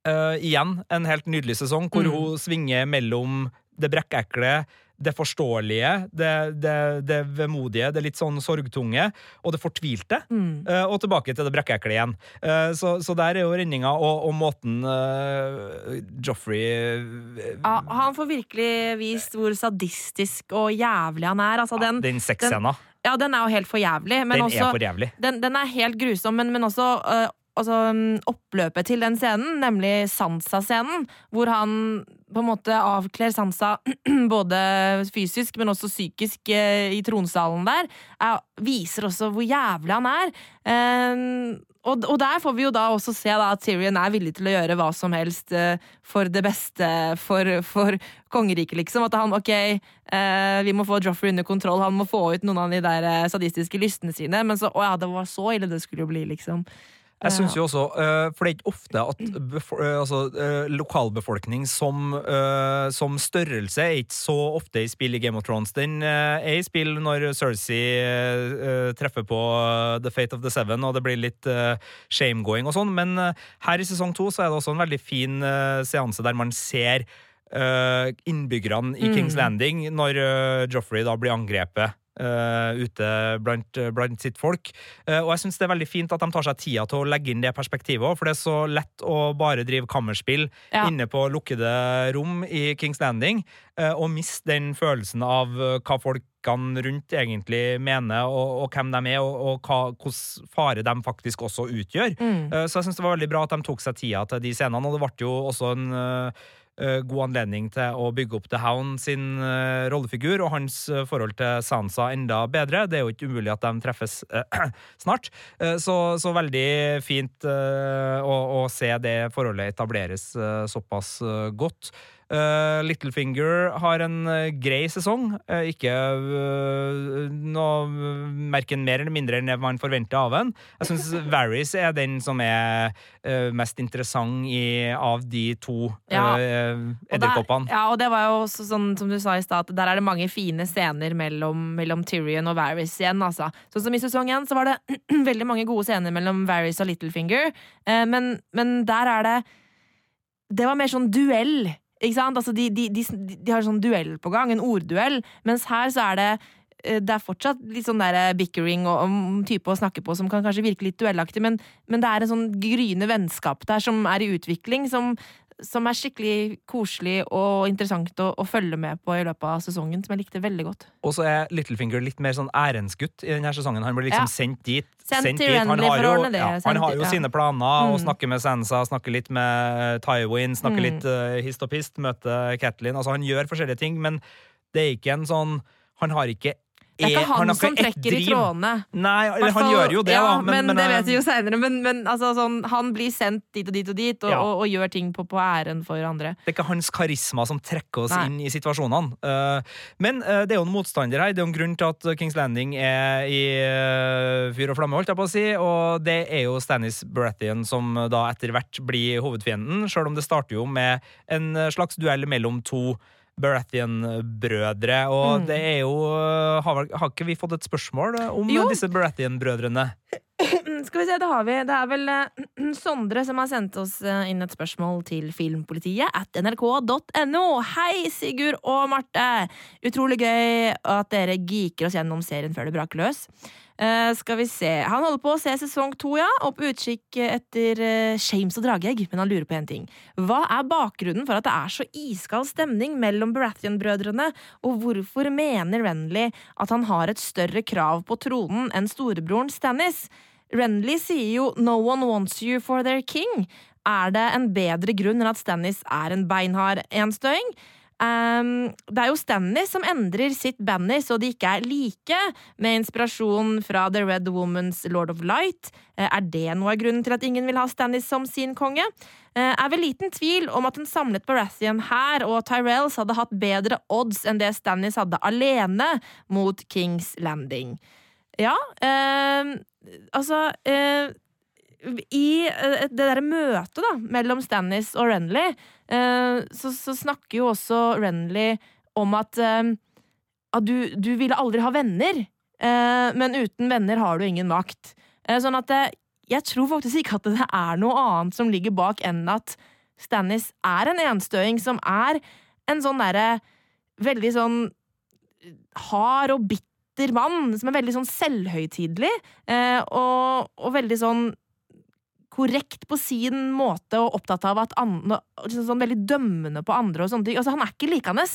Eh, igjen en helt nydelig sesong, hvor Mm. hun svinger mellom det brekkekle, det forståelige, det, det, det vemodige, det litt sånn sorgtunge, og det fortvilte. Mm. Uh, og tilbake til det brekkekle igjen. Uh, så, så der er jo redninga, og, og måten uh, Joffrey Ja, han får virkelig vist hvor sadistisk og jævlig han er. Altså, den, Den sexscena. ja, den er jo helt for jævlig. Men Den også, er for jævlig. den, den er helt grusom, men, men også altså, mm, oppløpet til den scenen, nemlig Sansa-scenen, hvor han på en måte avkler Sansa både fysisk, men også psykisk eh, i tronsalen der, er, viser også hvor jævlig han er. Eh, og, og der får vi jo da også se da, at Tyrion er villig til å gjøre hva som helst eh, for det beste for, for kongeriket, liksom. At han, ok, eh, vi må få Joffrey under kontroll, han må få ut noen av de der sadistiske lystene sine, men så, å ja, det var så ille det skulle jo bli, liksom. Jeg syns jo også, eh, for det er ikke ofte at eh, altså, eh, lokalbefolkning som, som størrelse er ikke så ofte i spill i Game of Thrones. Den er i spill når Cersei treffer på The Fate of the Seven, og det blir litt uh, shamegoing og sånn, men her i sesong to så er det også en veldig fin seanse der man ser innbyggerne i Mm. Kings Landing når Joffrey da blir angrepet. Eh, ute blant, blant sitt folk. Uh, og jeg syns det er veldig fint at de tar seg tida til å legge inn det perspektivet òg, for det er så lett å bare drive kammerspill Ja. inne på lukkede rom i Kings Landing, uh, og miste den følelsen av eh, hva folkene rundt egentlig mener, og, og hvem de er, og, og hva, fare de faktisk også utgjør. Mm. Eh, Så jeg syns det var veldig bra at de tok seg tida til de scenene, og det ble jo også en eh, eh, god anledning til å bygge opp The Hound sin eh, rollefigur og hans eh, forhold til Sansa enda bedre. Det er jo ikke umulig at de treffes eh, snart. Eh, så, så veldig fint eh, å, å se det forholdet etableres eh, såpass eh, godt. Eh, Littlefinger har en uh, grei sesong. Uh, ikke uh, noe merken mer eller mindre enn man forventer av en. Jeg syns Varys er den som er mest interessant i, av de to Ja. edderkoppene. Ja, og det var jo også sånn som du sa i stad, at der er det mange fine scener mellom, mellom Tyrion og Varys igjen, altså. Sånn som i sesong én, så var det veldig mange gode scener mellom Varys og Littlefinger, men, men der er det Det var mer sånn duell, ikke sant? Altså, de, de, de, de har sånn duell på gang, en ordduell, mens her så er det eh, det er fortsatt litt sånn der bickering og, og type å snakke på som kan kanskje virke litt duellaktig, men, men det er en sånn gryende vennskap der som er i utvikling, som, som er skikkelig koselig og interessant å, å følge med på i løpet av sesongen, som jeg likte veldig godt. Og så er Littlefinger litt mer sånn ærendsgutt i denne sesongen. Han blir liksom Ja. sendt dit. Sendt til dit. Han har jo, det, ja, sendt han har jo ja. sine planer, og Mm. snakker med Sansa, snakker litt med Tywin, snakker Mm. litt uh, hist og pist, møter Catelyn. Altså, han gjør forskjellige ting, men det er ikke en sånn Han har ikke Det er ikke han, som trekker i trådene. Nei, eller han gjør jo det, ja, da. Men, det eh, vet vi jo seinere. Men, men altså, sånn, han blir sendt dit og dit og dit, og, Ja. og, og gjør ting på, på æren for andre. Det er ikke hans karisma som trekker oss Nei. inn i situasjonene. Uh, men uh, det er jo en motstander her. Det er jo en grunn til at Kings Landing er i uh, fyr og flamme, holdt jeg på å si. Og det er jo Stannis Baratheon som da etter hvert blir hovedfienden, sjøl om det starter jo med en slags duell mellom to Baratheon-brødre. Og Mm. det er jo har, har ikke vi fått et spørsmål om Jo. disse Baratheon-brødrene? Mm, Skal vi se, det har vi. Det er vel eh, Sondre som har sendt oss eh, inn et spørsmål til filmpolitiet at nrk.no. Hei, Sigurd og Marte! Utrolig gøy at dere geeker oss gjennom serien før det braker løs. Uh, skal vi se. Han holder på å se sesong to, ja, og på utkikk etter uh, Shames og drageegg, men han lurer på en ting. Hva er bakgrunnen for at det er så iskald stemning mellom Baratheon-brødrene, og hvorfor mener Renly at han har et større krav på tronen enn storebroren Stannis? Renly sier jo 'no one wants you for their king'. Er det en bedre grunn enn at Stannis er en beinhard enstøing? Um, det er jo Stannis som endrer sitt banner så de ikke er like, med inspirasjon fra The Red Woman's Lord of Light. Eh, er det noe av grunnen til at ingen vil ha Stannis som sin konge? Eh, er vel liten tvil om at en samlet Baratheon her og Tyrells hadde hatt bedre odds enn det Stannis hadde alene mot Kings Landing. Ja, eh, altså eh, I eh, det derre møtet da, mellom Stannis og Renly, eh, så, så snakker jo også Renly om at, eh, at du, du ville aldri ha venner, men uten venner har du ingen makt. Sånn at jeg tror faktisk ikke at det er noe annet som ligger bak enn at Stannis er en enstøing som er en sånn derre veldig sånn hard og bitter mann, som er veldig sånn selvhøytidelig, eh, og, og veldig sånn korrekt på sin måte og opptatt av at andre, liksom sånn veldig dømmende på andre og sånne ting. Altså, han er ikke likende.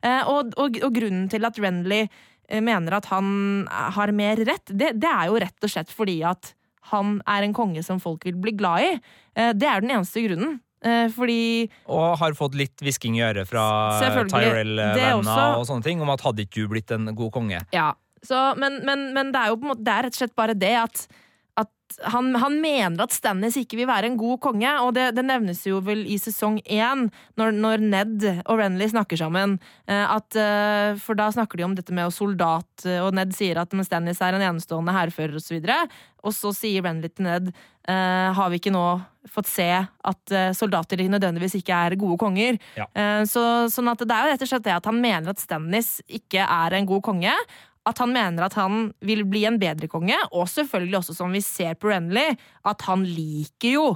Eh, og, og, og grunnen til at Renly eh, mener at han har mer rett, det, det er jo rett og slett fordi at han er en konge som folk vil bli glad i. Eh, det er den eneste grunnen. Eh, fordi Og har fått litt hvisking i øret fra Tyrell-venner og sånne ting, om at hadde ikke du blitt en god konge? Ja. Så, men, men, men det er jo på en måte Det er rett og slett bare det at, at han, han mener at Stannis ikke vil være en god konge, og det, det nevnes jo vel i sesong én, når, når Ned og Renly snakker sammen. eh, At, eh, for da snakker de om dette med soldat, eh, og Ned sier at Stannis er en enestående hærfører osv. Og, så og så sier Renly til Ned har vi ikke nå fått se at soldater nødvendigvis ikke er gode konger. Ja. Så, sånn at det er jo rett og slett det at han mener at Stannis ikke er en god konge. At han mener at han vil bli en bedre konge, og selvfølgelig også som vi ser på Renly, at han liker jo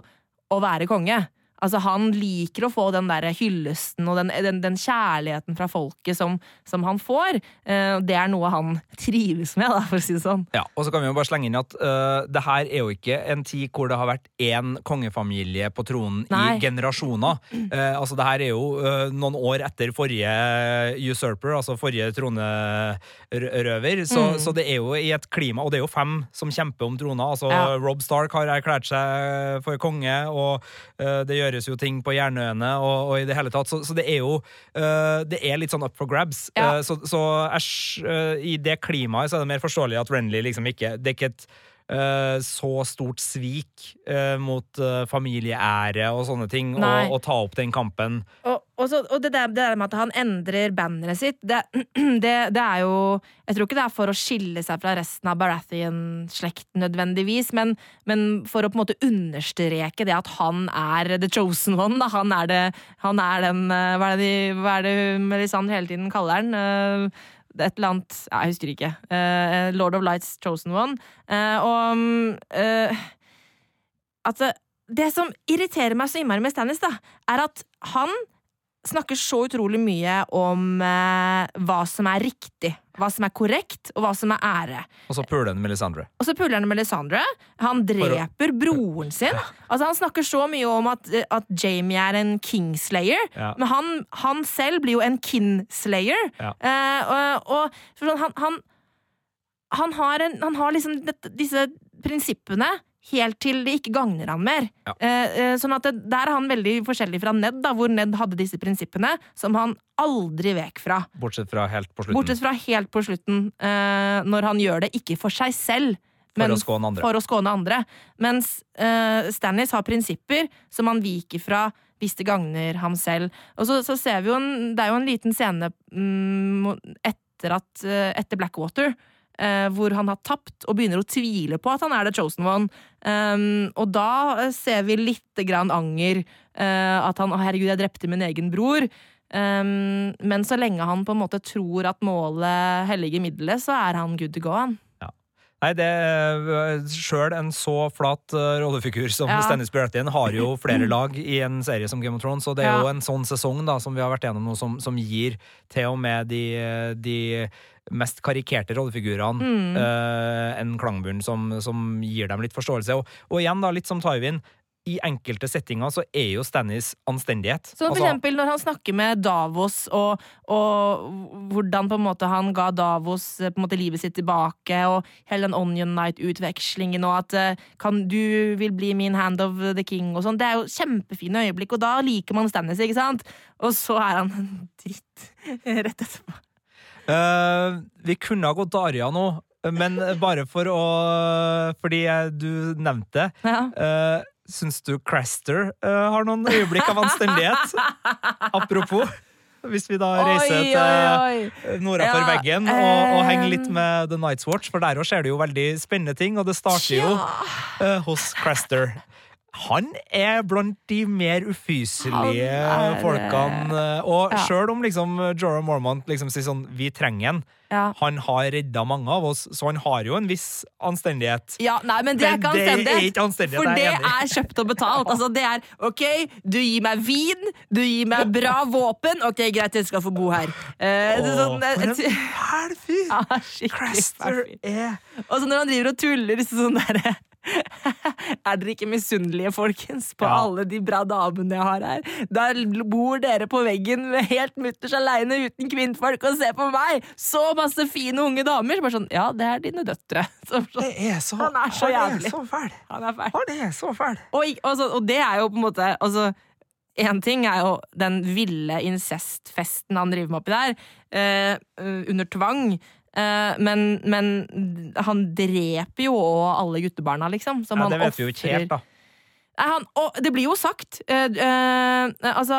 å være konge. Altså, han liker å få den der hyllesten og den, den, den kjærligheten fra folket som, som han får. Uh, det er noe han trives med, da, for å si det sånn. Ja, og så kan vi jo bare slenge inn at uh, det her er jo ikke en tid hvor det har vært én kongefamilie på tronen Nei. i generasjoner. Uh, altså det her er jo noen år etter forrige usurper, altså forrige tronerøver. Så, Mm. så det er jo i et klima, og det er jo fem som kjemper om trona. Altså Ja. Rob Stark har erklært seg for konge, og det gjøres jo ting på Jernøene og, og i det hele tatt. Så, så det er jo Det er litt sånn up for grabs. Ja. så så æsj, i det klimaet så er det mer forståelig at Renly liksom ikke Det er ikke et eh, så stort svik eh, mot eh, familieære og sånne ting, å ta opp den kampen. Og, og, så, og det, der, det der med at han endrer banneret sitt, det, det, det er jo Jeg tror ikke det er for å skille seg fra resten av Baratheon-slekten nødvendigvis, men, men for å på en måte understreke det at han er the chosen one. Da. Han, er det, han er den eh, Hva er det, de, hva er det Melisandre hele tiden kaller den? Eh, et eller annet Jeg husker ikke. Eh, Lord of Lights chosen one. Og det, det som irriterer meg så innmari med Stannis, da, er at han snakker så utrolig mye om eh, hva som er riktig, hva som er korrekt, og hva som er ære. Og så puler han Melisandre. Og så puler han Melisandre. Han dreper broren sin. Altså Han snakker så mye om at, at Jamie er en kingslayer, Ja. men han, han selv blir jo en kinslayer. Ja. Eh, og, og sånn, han, han, han, har en, han har liksom disse prinsippene helt til det ikke gagner han mer. Ja. Eh, eh, sånn at det, Der er han veldig forskjellig fra Ned, da, hvor Ned hadde disse prinsippene som han aldri vek fra. Bortsett fra helt på slutten. Bortsett fra helt på slutten, eh, når han gjør det ikke for seg selv. For å skåne andre. For å skåne andre. Mens uh, Stannis har prinsipper som han viker fra hvis det gagner ham selv. Og så, så ser vi jo en, Det er jo en liten scene mm, etter, at, etter Blackwater. Eh, hvor han har tapt og begynner å tvile på at han er the chosen one. Um, og da eh, ser vi lite grann anger. eh, at han 'Å, herregud, jeg drepte min egen bror'. Um, men så lenge han på en måte tror at målet helliger middelet, så er han good to go. Han. Nei, det Sjøl en så flat uh, rollefigur som Ja. Stannis Baratheon har jo flere lag i en serie som Game of Thrones, og det er jo en sånn sesong da, som vi har vært gjennom nå, som, som gir til og med de, de mest karikerte rollefigurene Mm. uh, en klangbunn som, som gir dem litt forståelse. Og, og igjen, da, litt som Tywin, i enkelte settinger så er jo Stannis anstendighet. Så for Altså, eksempel når han snakker med Davos, og, og hvordan på en måte han ga Davos eh, på en måte livet sitt tilbake, og hele den Onion Night-utvekslingen, og at eh, kan, du vil bli min hand of the king, og sånn. Det er jo kjempefine øyeblikk, og da liker man Stannis, ikke sant? Og så er han dritt rett etterpå. Uh, vi kunne ha gått Daria nå, men bare for å Fordi du nevnte det. Ja. Uh, Syns du Craster uh, har noen øyeblikk av anstendighet? Apropos. Hvis vi da reiser Oi, til oi, oi. Nora for Ja, veggen og, og eh, henger litt med The Night's Watch, for der òg skjer det jo veldig spennende ting, og det starter jo uh, hos Craster. Han er blant de mer ufyselige er, folkene. eh, Og ja. sjøl om liksom Jorah Mormont liksom sier sånn 'vi trenger han', Ja. han har redda mange av oss, så han har jo en viss anstendighet. Ja, nei, men det er ikke det er anstendighet. ikke anstendighet, For det er er kjøpt og betalt. Altså, det er OK, du gir meg vin, du gir meg bra våpen. OK, greit, jeg skal få bo her. Eh, det er sånn, Åh, for en eh, fæl fyr! ja, Craster er Og så når han driver og tuller sånn derre Er dere ikke misunnelige, folkens, på Ja. alle de bra damene jeg har her? Der bor dere på veggen helt mutters aleine uten kvinnfolk og ser på meg! Så masse fine unge damer! Bare sånn, ja, det er dine døtre. Så, så, Det er så, Han er så jævlig. så fæl. han er fæl. Han er så fæl. Og, og, altså, og det er jo på en måte altså, En ting er jo den ville incestfesten han driver med oppi der, eh, under tvang. Eh, men, men han dreper jo òg alle guttebarna, liksom. Som Ja, han det vet vi jo ikke helt, da. Han, og det blir jo sagt. uh, uh, altså,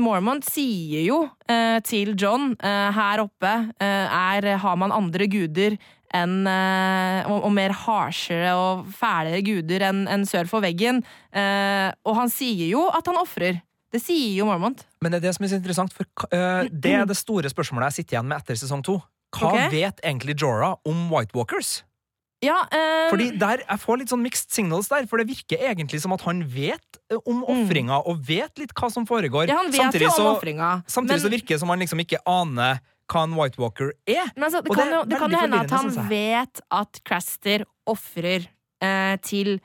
Mormont sier jo uh, til John her oppe er, Har man andre guder enn og, og mer harsere og fælere guder enn en sør for veggen? Og han sier jo at han ofrer. Det sier jo Mormont. Men det er det som er så interessant, for det er det store spørsmålet jeg sitter igjen med etter sesong to. Hva okay. vet egentlig Jorah om White Walkers? Ja, eh, Fordi der, Jeg får litt sånn mixed signals der, for det virker egentlig som at han vet eh, om ofringa og vet litt hva som foregår. Mm. ja, han vet samtidig om så, ofringa. samtidig så virker det som han liksom ikke aner hva en White Walker er. Men altså, det, kan det jo, det kan jo hende at han vet at Craster ofrer eh, til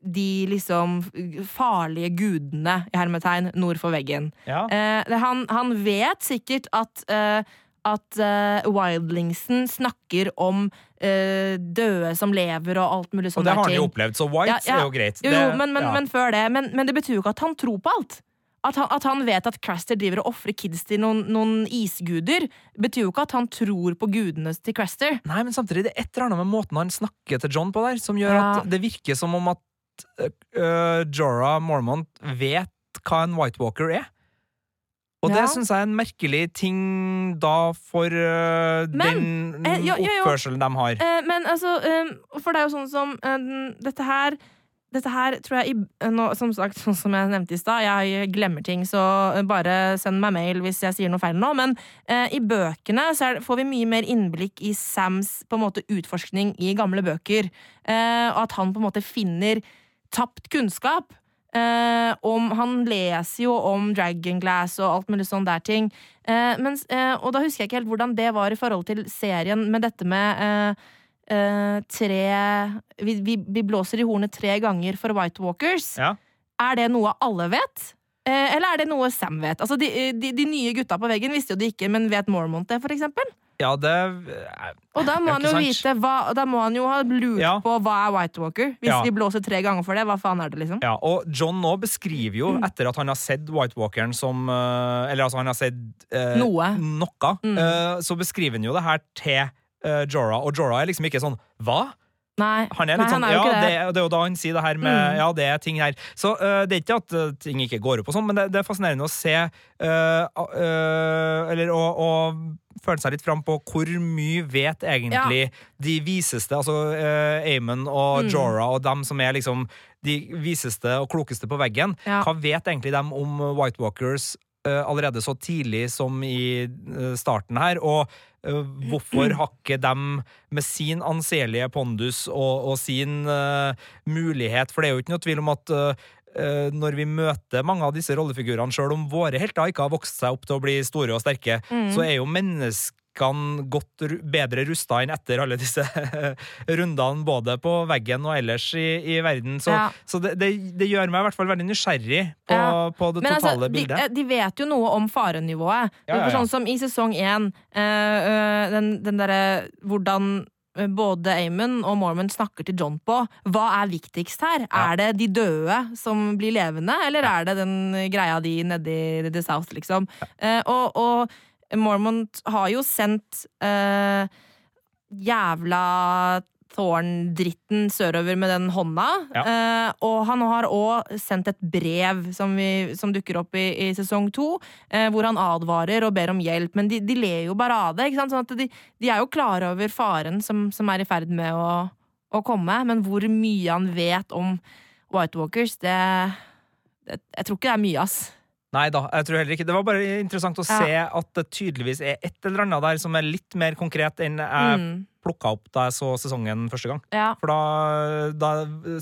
de liksom farlige gudene i hermetegn nord for veggen. Ja. Eh, han, han vet sikkert at eh, at uh, Wildlingsen snakker om uh, døde som lever og alt mulig Og det har han jo opplevd, så Whites Ja, ja. er jo greit. Jo, Det- jo, men, men, ja. men før det. Men, men det betyr jo ikke at han tror på alt. At han, at han vet at Craster driver og ofrer kids til noen, noen isguder, betyr jo ikke at han tror på gudene til Craster. Nei, men samtidig det er et eller annet med måten han snakker til John på der, som gjør at det virker som om at uh, Jorah Mormont vet hva en White Walker er. Og det Ja. syns jeg er en merkelig ting da for uh, Men, den eh, jo, jo, jo. oppførselen de har. Eh, men altså, um, for det er jo sånn som eh, Dette her dette her tror jeg, nå, som sagt, sånn som jeg nevnte i stad, jeg glemmer ting, så bare send meg mail hvis jeg sier noe feil nå. Men eh, i bøkene så det- får vi mye mer innblikk i Sams på en måte utforskning i gamle bøker. Eh, og at han på en måte finner tapt kunnskap. Eh, om, han leser jo om Dragonglass og alt mulig sånn der ting. Eh, mens, eh, og da husker jeg ikke helt hvordan det var i forhold til serien med dette med eh, eh, tre vi, vi, vi blåser i hornet tre ganger for White Walkers. Ja. Er det noe alle vet? Eh, eller er det noe Sam vet? Altså, de, de, de nye gutta på veggen visste jo det ikke, men vet Mormont det, for eksempel? Ja, det Og da må han jo vite hva, Da må han jo ha lurt Ja. på hva er White Walker. Hvis Ja. de blåser tre ganger for det, hva faen er det, liksom? Ja, og John nå beskriver jo, etter at han har sett White Walkeren som eh, Eller altså, han har sett eh, Noe. noe, Mm. eh, så beskriver han jo det her til eh, Jorah, og Jorah er liksom ikke sånn Hva? Nei, Han er Nei, litt sånn, er ja, ikke det, det er jo da han sier det her med Mm. Ja, det er ting her. Så uh, det er ikke at ting ikke går opp og sånn, men det, det er fascinerende å se uh, Eller å føle seg litt fram på hvor mye vet egentlig de viseste, altså uh, Amon og Mm. Jorah og dem som er liksom de viseste og klokeste på veggen. Ja. Hva vet egentlig dem om White Walkers uh, allerede så tidlig som i uh, starten her? Og uh, hvorfor har ikke dem med sin anselige pondus og, og sin mulighet For det er jo ikke noe tvil om at når vi møter mange av disse rollefigurene, sjøl om våre helter ikke har vokst seg opp til å bli store og sterke, Mm. så er jo menneskene godt bedre rusta enn etter alle disse rundene, både på veggen og ellers i, i verden. Så, Ja. så det, det, det gjør meg i hvert fall veldig nysgjerrig på, Ja. på det Men totale altså, de, bildet. De, de vet jo noe om farenivået. Ja. Sånn som i sesong én, øh, eh, den, den derre hvordan eh, både Amon og Mormon snakker til John på. Hva er viktigst her? Ja. Er det de døde som blir levende, eller er det den greia di nedi The South, liksom? Eh, og, og Mormont har jo sendt eh, jævla Thorn-dritten sørover med den hånda. Ja. Eh, og han har òg sendt et brev som, vi, som dukker opp i, i sesong to, eh, hvor han advarer og ber om hjelp. Men de, de ler jo bare av det. Sånn at de, de er jo klare over faren som, som er i ferd med å, å komme, men hvor mye han vet om White Walkers, det, det Jeg tror ikke det er mye, ass. Nei da, jeg tror heller ikke. Det var bare interessant å Ja. se at det tydeligvis er et eller annet der som er litt mer konkret enn jeg Mm. Plukka opp da jeg så sesongen første gang. Ja. For da, da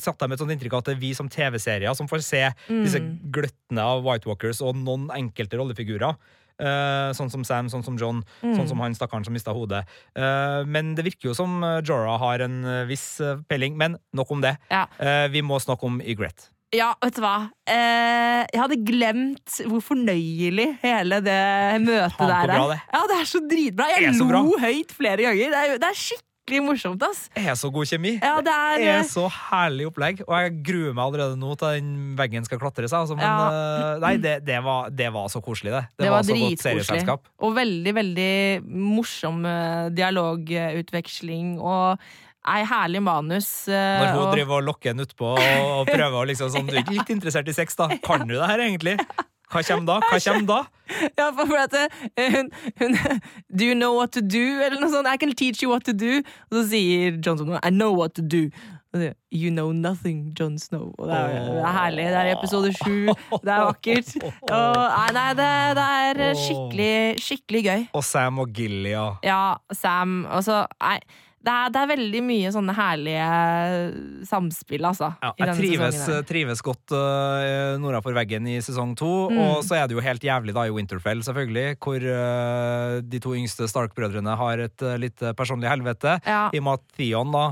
satte jeg med et sånt inntrykk av at det er vi som TV-serier som får se disse Mm. gløttene av White Walkers og noen enkelte rollefigurer. Uh, sånn som Sam, sånn som John, Mm. sånn som han stakkaren som mista hodet. Uh, men det virker jo som Jorah har en eh, viss peiling. Men nok om det. Ja. Uh, vi må snakke om Ygret. Ja, vet du hva? Eh, jeg hadde glemt hvor fornøyelig hele det møtet der er. bra det. Ja, det er så dritbra. Jeg så lo bra. høyt flere ganger. Det er, det er skikkelig morsomt, ass. Det er så god kjemi. Ja, det er, Det er eh, så herlig opplegg, og jeg gruer meg allerede nå til den veggen skal klatre seg. Altså, men Ja. eh, nei, det, det, var, det var så koselig, det. Det, var, var så godt serieselskap. Og veldig, veldig morsom eh, dialogutveksling og ei herlig manus. eh, Når hun og- driver og lokker den utpå og, og prøver å liksom sånn Du er ikke litt interessert i sex, da? Kan du det her, egentlig? Hva kommer da? Hva kommer da? Ja, for, at eh, hun, hun Do you know what to do? Eller noe sånt. I can teach you what to do. Og så sier Jon Snow I know what to do. Og sier, you know nothing, Jon Snow. Og det er, det er herlig. Det er i episode sju. Det er vakkert. Og, nei, det, det er skikkelig, skikkelig gøy. Og Sam og Gilly ja. Ja, Sam Altså, nei. Det er, det er veldig mye sånne herlige samspill, altså. Ja, jeg trives, trives godt uh, nordafor veggen i sesong to. Mm. Og så er det jo helt jævlig da i Winterfell, selvfølgelig, hvor uh, de to yngste Stark-brødrene har et uh, litt personlig helvete. Ja. I og med at Theon, da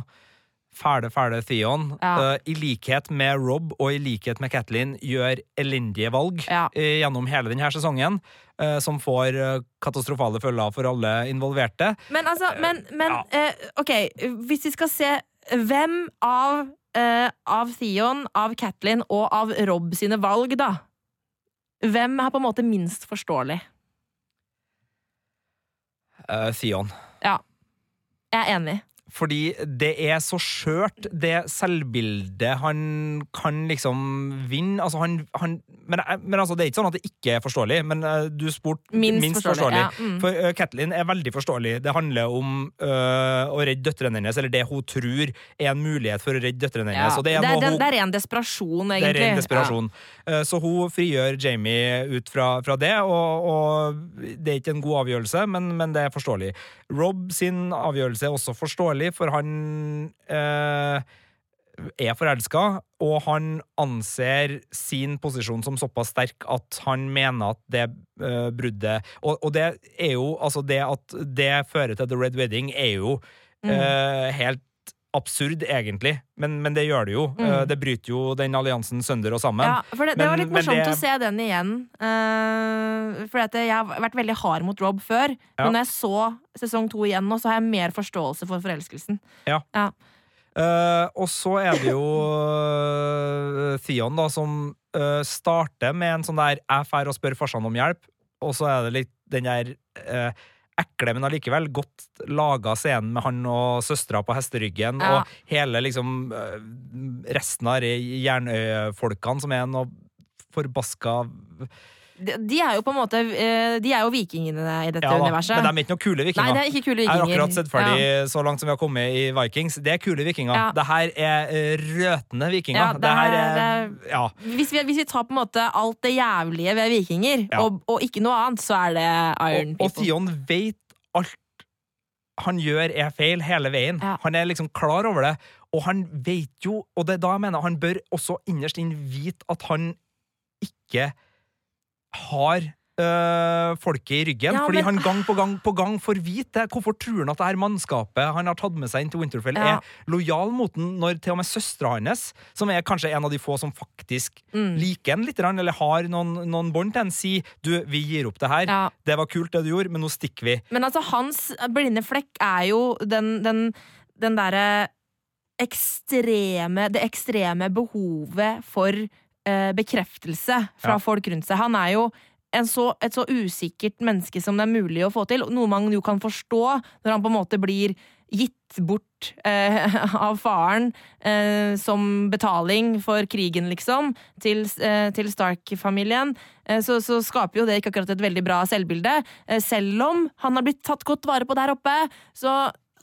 Fæle, fæle Theon, Ja. uh, i likhet med Rob og i likhet med Kathleen, gjør elendige valg Ja. uh, gjennom hele denne sesongen, Uh, som får katastrofale følger for alle involverte. Men altså, men, men ja. OK, hvis vi skal se hvem av, av Theon, av Kathleen og av Rob sine valg, da Hvem er på en måte minst forståelig? Theon. Ja. Jeg er enig. Fordi det er så skjørt, det selvbildet han kan liksom vinne. Altså, han, han men, men altså, det er ikke sånn at det ikke er forståelig, men uh, du spurte Minst forståelig, ja, mm. For uh, Catelyn er veldig forståelig. Det handler om uh, å redde døtrene hennes, eller det hun tror er en mulighet for å redde døtrene Ja. hennes. og Det, det er, er, det, hun- det er ren desperasjon, det er ren desperasjon. Eh, Så hun frigjør Jamie ut fra, fra det, og, og det er ikke en god avgjørelse, men, men det er forståelig. Rob sin avgjørelse er også forståelig, for han eh, er forelska, og han anser sin posisjon som såpass sterk at han mener at det eh, bruddet og, og det er jo Altså, det at det fører til The Red Wedding, er jo Mm. eh, helt absurd, egentlig, men, men det gjør det jo. Mm. Eh, det bryter jo den alliansen sønder og sammen. Ja, for det, det Men- var litt morsomt det- å se den igjen. Uh, for at jeg har vært veldig hard mot Rob før. Ja. Men når jeg så sesong to igjen nå, så har jeg mer forståelse for forelskelsen. Eh, og så er det jo uh, Theon, da, som eh, starter med en sånn der 'jeg drar og spør farsan om hjelp', og så er det litt den der eh, ekle, men allikevel godt laga scenen med han og søstera på hesteryggen, Ja. og hele liksom eh, resten av de jernøyefolkene som er noe forbaska De, er jo på en måte eh, De er jo vikingene i dette Ja universet. men de er ikke noen kule vikinger. Nei, vikinger. det er ikke kule Jeg har vikinger. akkurat sett ferdig så langt som vi har kommet i Vikings. Det er kule vikinger. Ja. Det her er eh, røtende vikinger. Ja, det det her er Ja. Hvis vi, hvis vi tar på en måte alt det jævlige ved vikinger, Ja. og, og ikke noe annet, så er det Iron Og, og People. Theon vet alt han gjør er feil hele veien. Ja. Han er liksom klar over det, og han vet jo Og det er da jeg mener han bør også innerst inn vite at han ikke har øh, folket i ryggen, Ja, fordi men- han gang på gang på gang får vite det. Hvorfor tror han at det her mannskapet han har tatt med seg inn til Winterfell, Ja. er lojal mot den når til og med søstera hans, som er kanskje en av de få som faktisk Mm. liker en litt, eller har noen, noen bånd til en, sier du, vi gir opp det her. Ja. Det var kult det du gjorde, men nå stikker vi. Men altså, hans blinde flekk er jo den, den, den derre ekstreme Det ekstreme behovet for eh, bekreftelse fra Ja. folk rundt seg. Han er jo en så, et så usikkert menneske som det er mulig å få til. Noe man jo kan forstå når han på en måte blir gitt bort eh, av faren eh, som betaling for krigen, liksom, til, eh, til Stark-familien, eh, så, så skaper jo det ikke akkurat et veldig bra selvbilde. Eh, selv om han har blitt tatt godt vare på der oppe, så,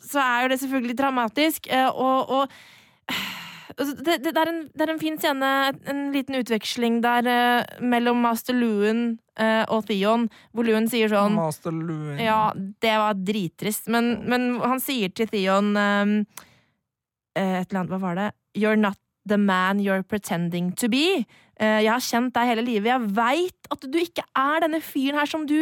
så er jo det selvfølgelig dramatisk. Eh, og, og det, det, det, er en, det er en fin scene, en liten utveksling der eh, mellom Master Luen eh, og Theon, hvor Luen sier sånn Master Luen. ja, det var drittrist, men, men han sier til Theon um, eh, et eller annet, hva var det? You're not the man you're pretending to be. Eh, jeg har kjent deg hele livet, jeg veit at du ikke er denne fyren her som du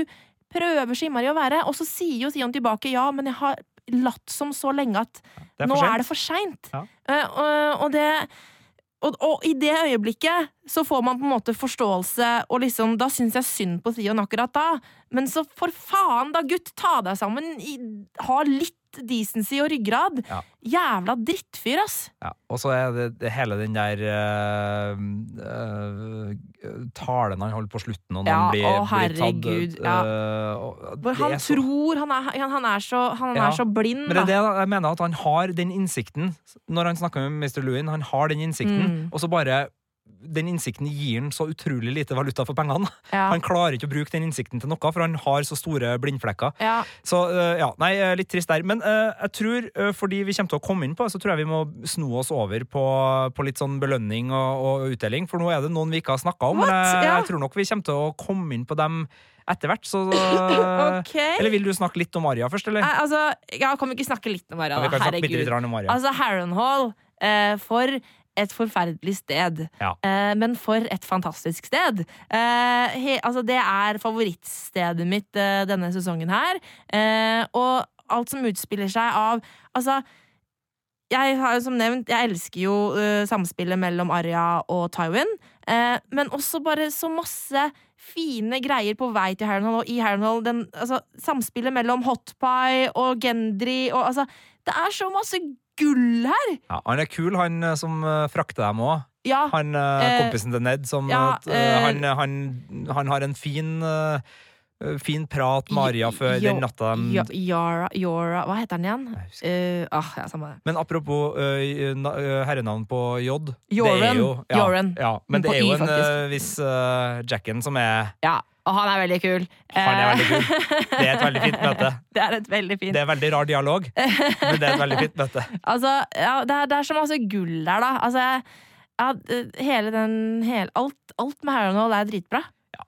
prøver så innmari å være. Og så sier jo Theon tilbake, ja, men jeg har latt som så lenge at er nå er det for seint. Ja. Og, og det og, og i det øyeblikket så får man på en måte forståelse, og liksom, da syns jeg synd på Theon akkurat da. Men så for faen, da, gutt! Ta deg sammen! I, ha litt decency og ryggrad! Ja. Jævla drittfyr, ass! Ja, og så er det, det hele den der uh, uh, talen han holder på slutten, og når Ja, han blir, å, blir tatt uh, og For han så- tror han er, han, er, så, han er så blind, Men det er det jeg mener, at han har den innsikten når han snakker med Mr. Lewin. Han har den innsikten, Mm. og så bare den innsikten gir han så utrolig lite valuta for pengene. Ja. Han klarer ikke å bruke den innsikten til noe, for han har så store blindflekker. Ja. Så øh, ja, nei, øh, litt trist der. Men uh, jeg tror, uh, fordi vi kommer til å komme inn på det, så tror jeg vi må sno oss over på, på litt sånn belønning og, og utdeling. For nå er det noen vi ikke har snakka om. Men jeg, Ja. jeg tror nok vi kommer til å komme inn på dem etter hvert, så okay. Eller vil du snakke litt om Aria først, eller? Altså, ja, kan vi ikke snakke litt om Aria, da? Herregud. om Aria. Altså, Harrenhal, eh, for et forferdelig sted. Ja. Eh, men for et fantastisk sted. Eh, he, altså, det er favorittstedet mitt eh, denne sesongen her. Eh, og alt som utspiller seg av Altså, jeg har jo som nevnt, jeg elsker jo eh, samspillet mellom Arya og Tywin. Eh, men også bare så masse fine greier på vei til Harrenhal og i Harrenhal. Den, altså, samspillet mellom Hotpie og Gendry og altså Det er så masse gull her! Ja, han er kul, han eh, som eh, frakter dem òg. Ja, Han eh, kompisen til Ned som ja, han, han, han har en fin Fin prat med Aria før den natta Ja, Yara, Hva heter han igjen? Uh, ah, ja, samme det. Men apropos uh, herrenavn på J det er Joran. jo- ja, Ja, Men men det er jo en øh, viss uh, Jacken som er Ja, og han er veldig kul. Han er Eh, veldig kul. Det er et veldig fint møte. det er et veldig fint Det er veldig rar dialog, men det er et veldig fint møte. Altså, ja, det, er, det er så masse gull der, da. Altså, ja, hele den hele, alt, alt med Harrenhal er dritbra.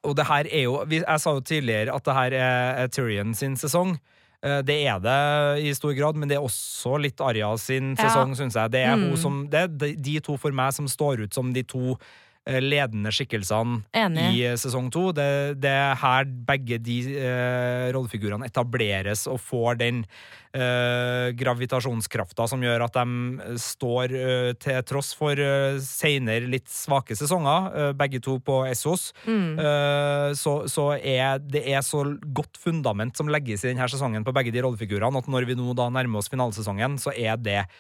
Og det her er jo Jeg sa jo tidligere at det her er Tyrion sin sesong. Eh, Det er det i stor grad, men det er også litt Arya sin Ja. sesong, syns jeg. Det er, Mm. som, det er de- to for meg som står ut som de to eh, ledende skikkelsene Enig. i eh, sesong to. Det, det er her begge de uh, rollefigurene etableres og får den uh, gravitasjonskrafta som gjør at de står uh, til tross for uh, seinere litt svake sesonger, uh, begge to på Essos. Mm. Eh, så, så er det er så godt fundament som legges i denne sesongen på begge de rollefigurene, at når vi nå da nærmer oss finalesesongen, så er det eh,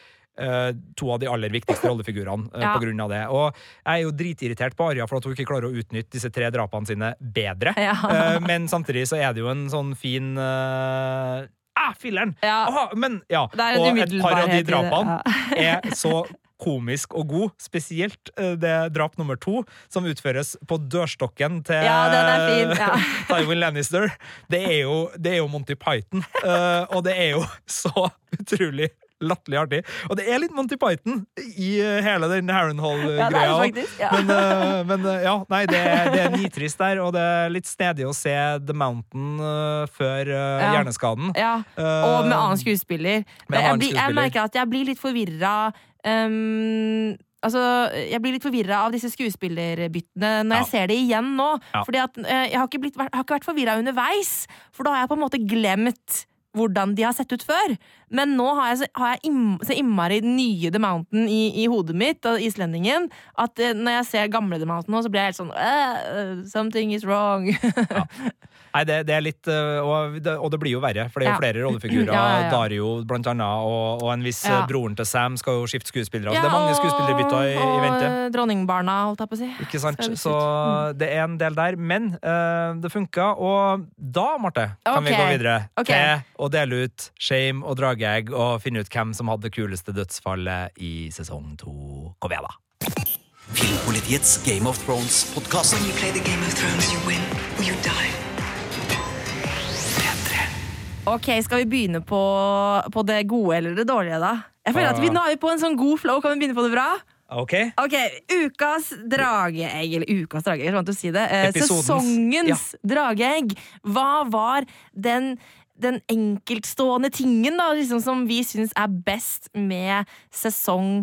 to av de aller viktigste rollefigurene eh, Ja. på grunn av det. Og jeg er jo dritirritert på Arja for at hun ikke klarer å utnytte disse tre drapene sine bedre. Ja. Eh, men samtidig så er det jo en sånn fin uh, Ah, filleren! Ja. Aha, men ja. Og et par av de drapene er så komisk og god. Spesielt eh, det drap nummer to, som utføres på dørstokken til Ja, den ja. Tywin Lannister. Det er jo, det er jo Monty Python, eh, og det er jo så utrolig latterlig artig. Og det er litt Monty Python i eh, hele den Ja, det Harrenhal-greia. Ja. Ja. Men, eh, men eh, ja, nei, det, det er nitrist der, og det er litt snedig å se The Mountain før Ja. hjerneskaden. Ja, og med annen skuespiller. med jeg, annen blir, jeg merker at jeg blir litt forvirra um, Altså, jeg blir litt forvirra av disse skuespillerbyttene når jeg ser det igjen nå. Ja. Fordi at jeg har ikke, blitt, har ikke vært forvirra underveis, for da har jeg på en måte glemt hvordan de har sett ut før. Men nå har jeg, har jeg im, så innmari nye The Mountain i, i hodet mitt, og islendingen, at eh, når jeg ser gamle The Mountain nå, så blir jeg helt sånn «Øh, Something is wrong. Nei, det, det er litt øh, og det, og det blir jo verre, for det er jo Ja. flere rollefigurer. Ja, ja, ja. Dario, blant annet, og, og en viss Ja. øh, broren til Sam skal jo skifte skuespillere. Ja, det er mange skuespillerbytter i, i Og vente. Og dronningbarna, holdt jeg på å si. Ikke sant? Så slutte? det er en del der. Men uh, det funka, og da, Marte, kan vi gå videre okay. til å dele ut shame og drageegg og finne ut hvem som hadde det kuleste dødsfallet i sesong to. Kom igjen, da. Filmpolitiets Game of Thrones-podkast. When you play the Game of Thrones, you win or you die. Ok, Skal vi begynne på, på det gode eller det dårlige, da? Jeg føler at vi Ah. Nå er vi på en sånn god flow. Kan vi begynne på det bra? Ok? Ok, Ukas drageegg, eller ukas drageegg, jeg vant å si det. Eh, Episodens, Sesongens drageegg. Hva var den, den enkeltstående tingen da, liksom, som vi syns er best med sesong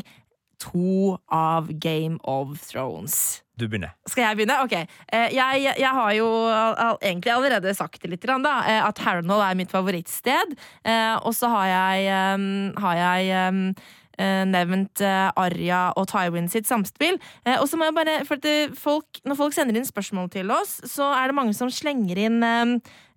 to av Game of Thrones? Du begynner. Skal jeg begynne? Ok. Eh, Jeg, jeg har jo egentlig allerede sagt det litt, da, eh, at Harrenhall er mitt favorittsted. Eh, Og så har jeg, em, har jeg eh, nevnt Arja Arya og Tywin sitt samspill. Eh, Og så må jeg bare, for folk, Når folk sender inn spørsmål til oss, så er det mange som slenger inn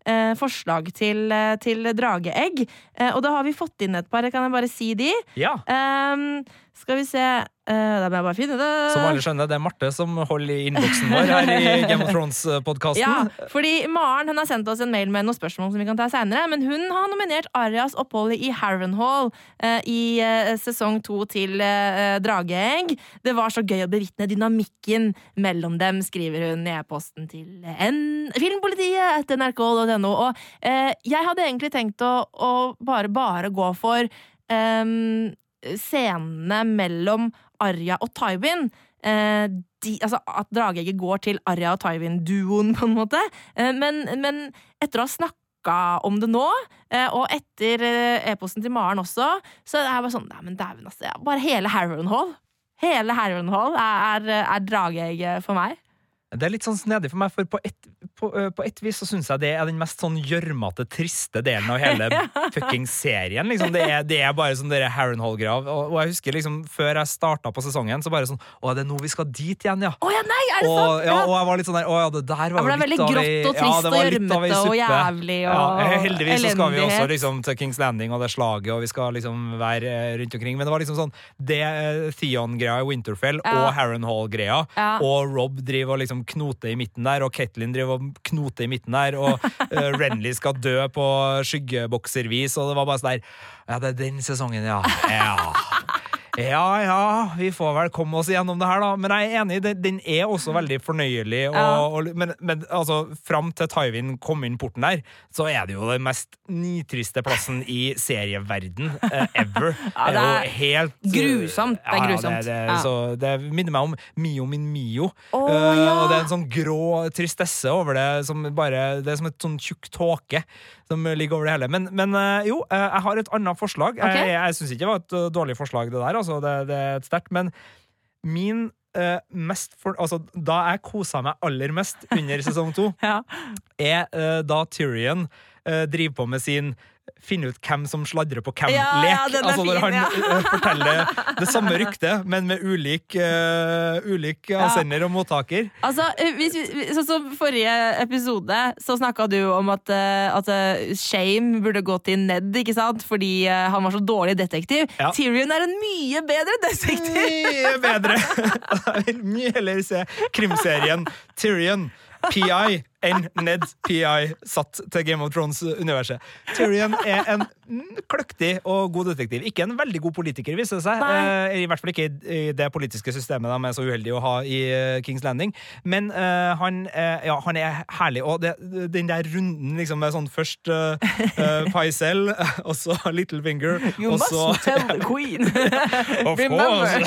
eh, forslag til, eh, til drageegg. Eh, Og da har vi fått inn et par. Kan jeg bare si de? Ja. Em, skal vi se uh, Da må jeg bare finne det. Som alle skjønner, det er Marte som holder i innboksen vår her i Game of Thrones-podkasten. Ja, fordi Maren hun har sendt oss en mail med noen spørsmål som vi kan ta senere, men hun har nominert Arias opphold i Harrenhall uh, i uh, sesong to til uh, Drageegg. Det var så gøy å bevitne dynamikken mellom dem, skriver hun i e-posten til N filmpolitiet etter nrk.no. Og eh, jeg hadde egentlig tenkt å, å bare, bare gå for em, scenene mellom Arya og Tywin. eh, de, altså, at drageegget går til Arya og Tywin-duoen, på en måte. Eh, men, men etter å ha snakka om det nå, eh, og etter eh, e-posten til Maren også, så er jeg bare sånn Nei, men dæven, altså. Bare hele Harrenhal. Hele Harrenhal er, er, er drageegget for meg. Det er litt sånn snedig for meg, for på ett på, på et vis så syns jeg det er den mest sånn gjørmete, triste delen av hele fuckings serien. Liksom. Det, er, det er bare sånn dere Harrenhall-grav. Og, og jeg husker liksom før jeg starta på sesongen, så bare sånn Å, er det nå vi skal dit igjen, ja? Å ja, nei, er det Og, sant? ja, og jeg var litt sånn der Å ja, det der Ja, var det jo er litt av ei- grått og ja, det var litt av ei suppe. og jævlig og ja, Heldigvis så skal vi også elendighet. liksom til Kings Landing og det slaget, og vi skal liksom være eh, rundt omkring. Men det var liksom sånn Det eh, Theon-greia i Winterfell Ja. og Harrenhall-greia, Ja. og Rob driver og liksom knoter i midten der, og Ketlin driver og knoter i midten der, og uh, Renly skal dø på skyggebokservis, og det var bare sånn der Ja, det er den sesongen, ja. Ja. Ja, ja, vi får vel komme oss gjennom det her, da. Men jeg er enig, den, er også veldig fornøyelig. Og, Ja. og, men, men altså, fram til Tywin kom inn porten der, så er det jo den mest nitriste plassen i serieverden uh, ever. Ja, det jo er helt grusomt. Det er grusomt. ja, det, det, så det minner meg om Mio min Mio. Oh, Eh, ja. Og det er en sånn grå tristesse over det, som bare, det er som et sånn tjukk tåke som ligger over det hele. Men, men uh, jo, eh, jeg har et annet forslag. Okay. Jeg, jeg syns ikke det var et eh, dårlig forslag, det der. Altså, det, det er et sterkt. Men min eh, mest for, altså, Da jeg kosa meg aller mest under sesong to, Ja. er eh, da Tyrion eh, driver på med sin finne ut hvem som sladrer på hvem-lek. Ja, ja, altså når fin, han ja. eh, forteller det samme ryktet, men med ulik, uh, ulik avsender og mottaker. Altså, eh, hvis vi, sånn som forrige episode, så snakka du om at, at Shame burde gå til Ned, ikke sant? Fordi han var så dårlig detektiv. Tyrion er en mye bedre detektiv! Mye bedre! Jeg vil mye heller se krimserien Tyrion PI enn Ned PI satt til Game of Thrones-universet. Tyrion er en kløktig og god detektiv. Ikke en veldig god politiker, viser det seg. Eh, I hvert fall ikke i- det politiske systemet de er så uheldige å ha i eh, Kings Landing. Men eh, han, eh, ja, han er herlig. Og det, den der runden liksom med sånn først uh, Paisel, og så Littlefinger, og så tell the queen! Of course.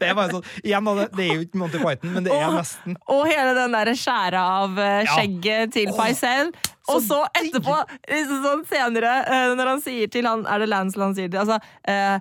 det er bare sånn Igjen, det, det er jo ikke Monty Python, men det er og, nesten Og hele den der skjæra av eh. Skjegget til Faisal. Og så etterpå, liksom sånn senere, eh, når han sier til han Er det Lancel han sier til? Altså eh,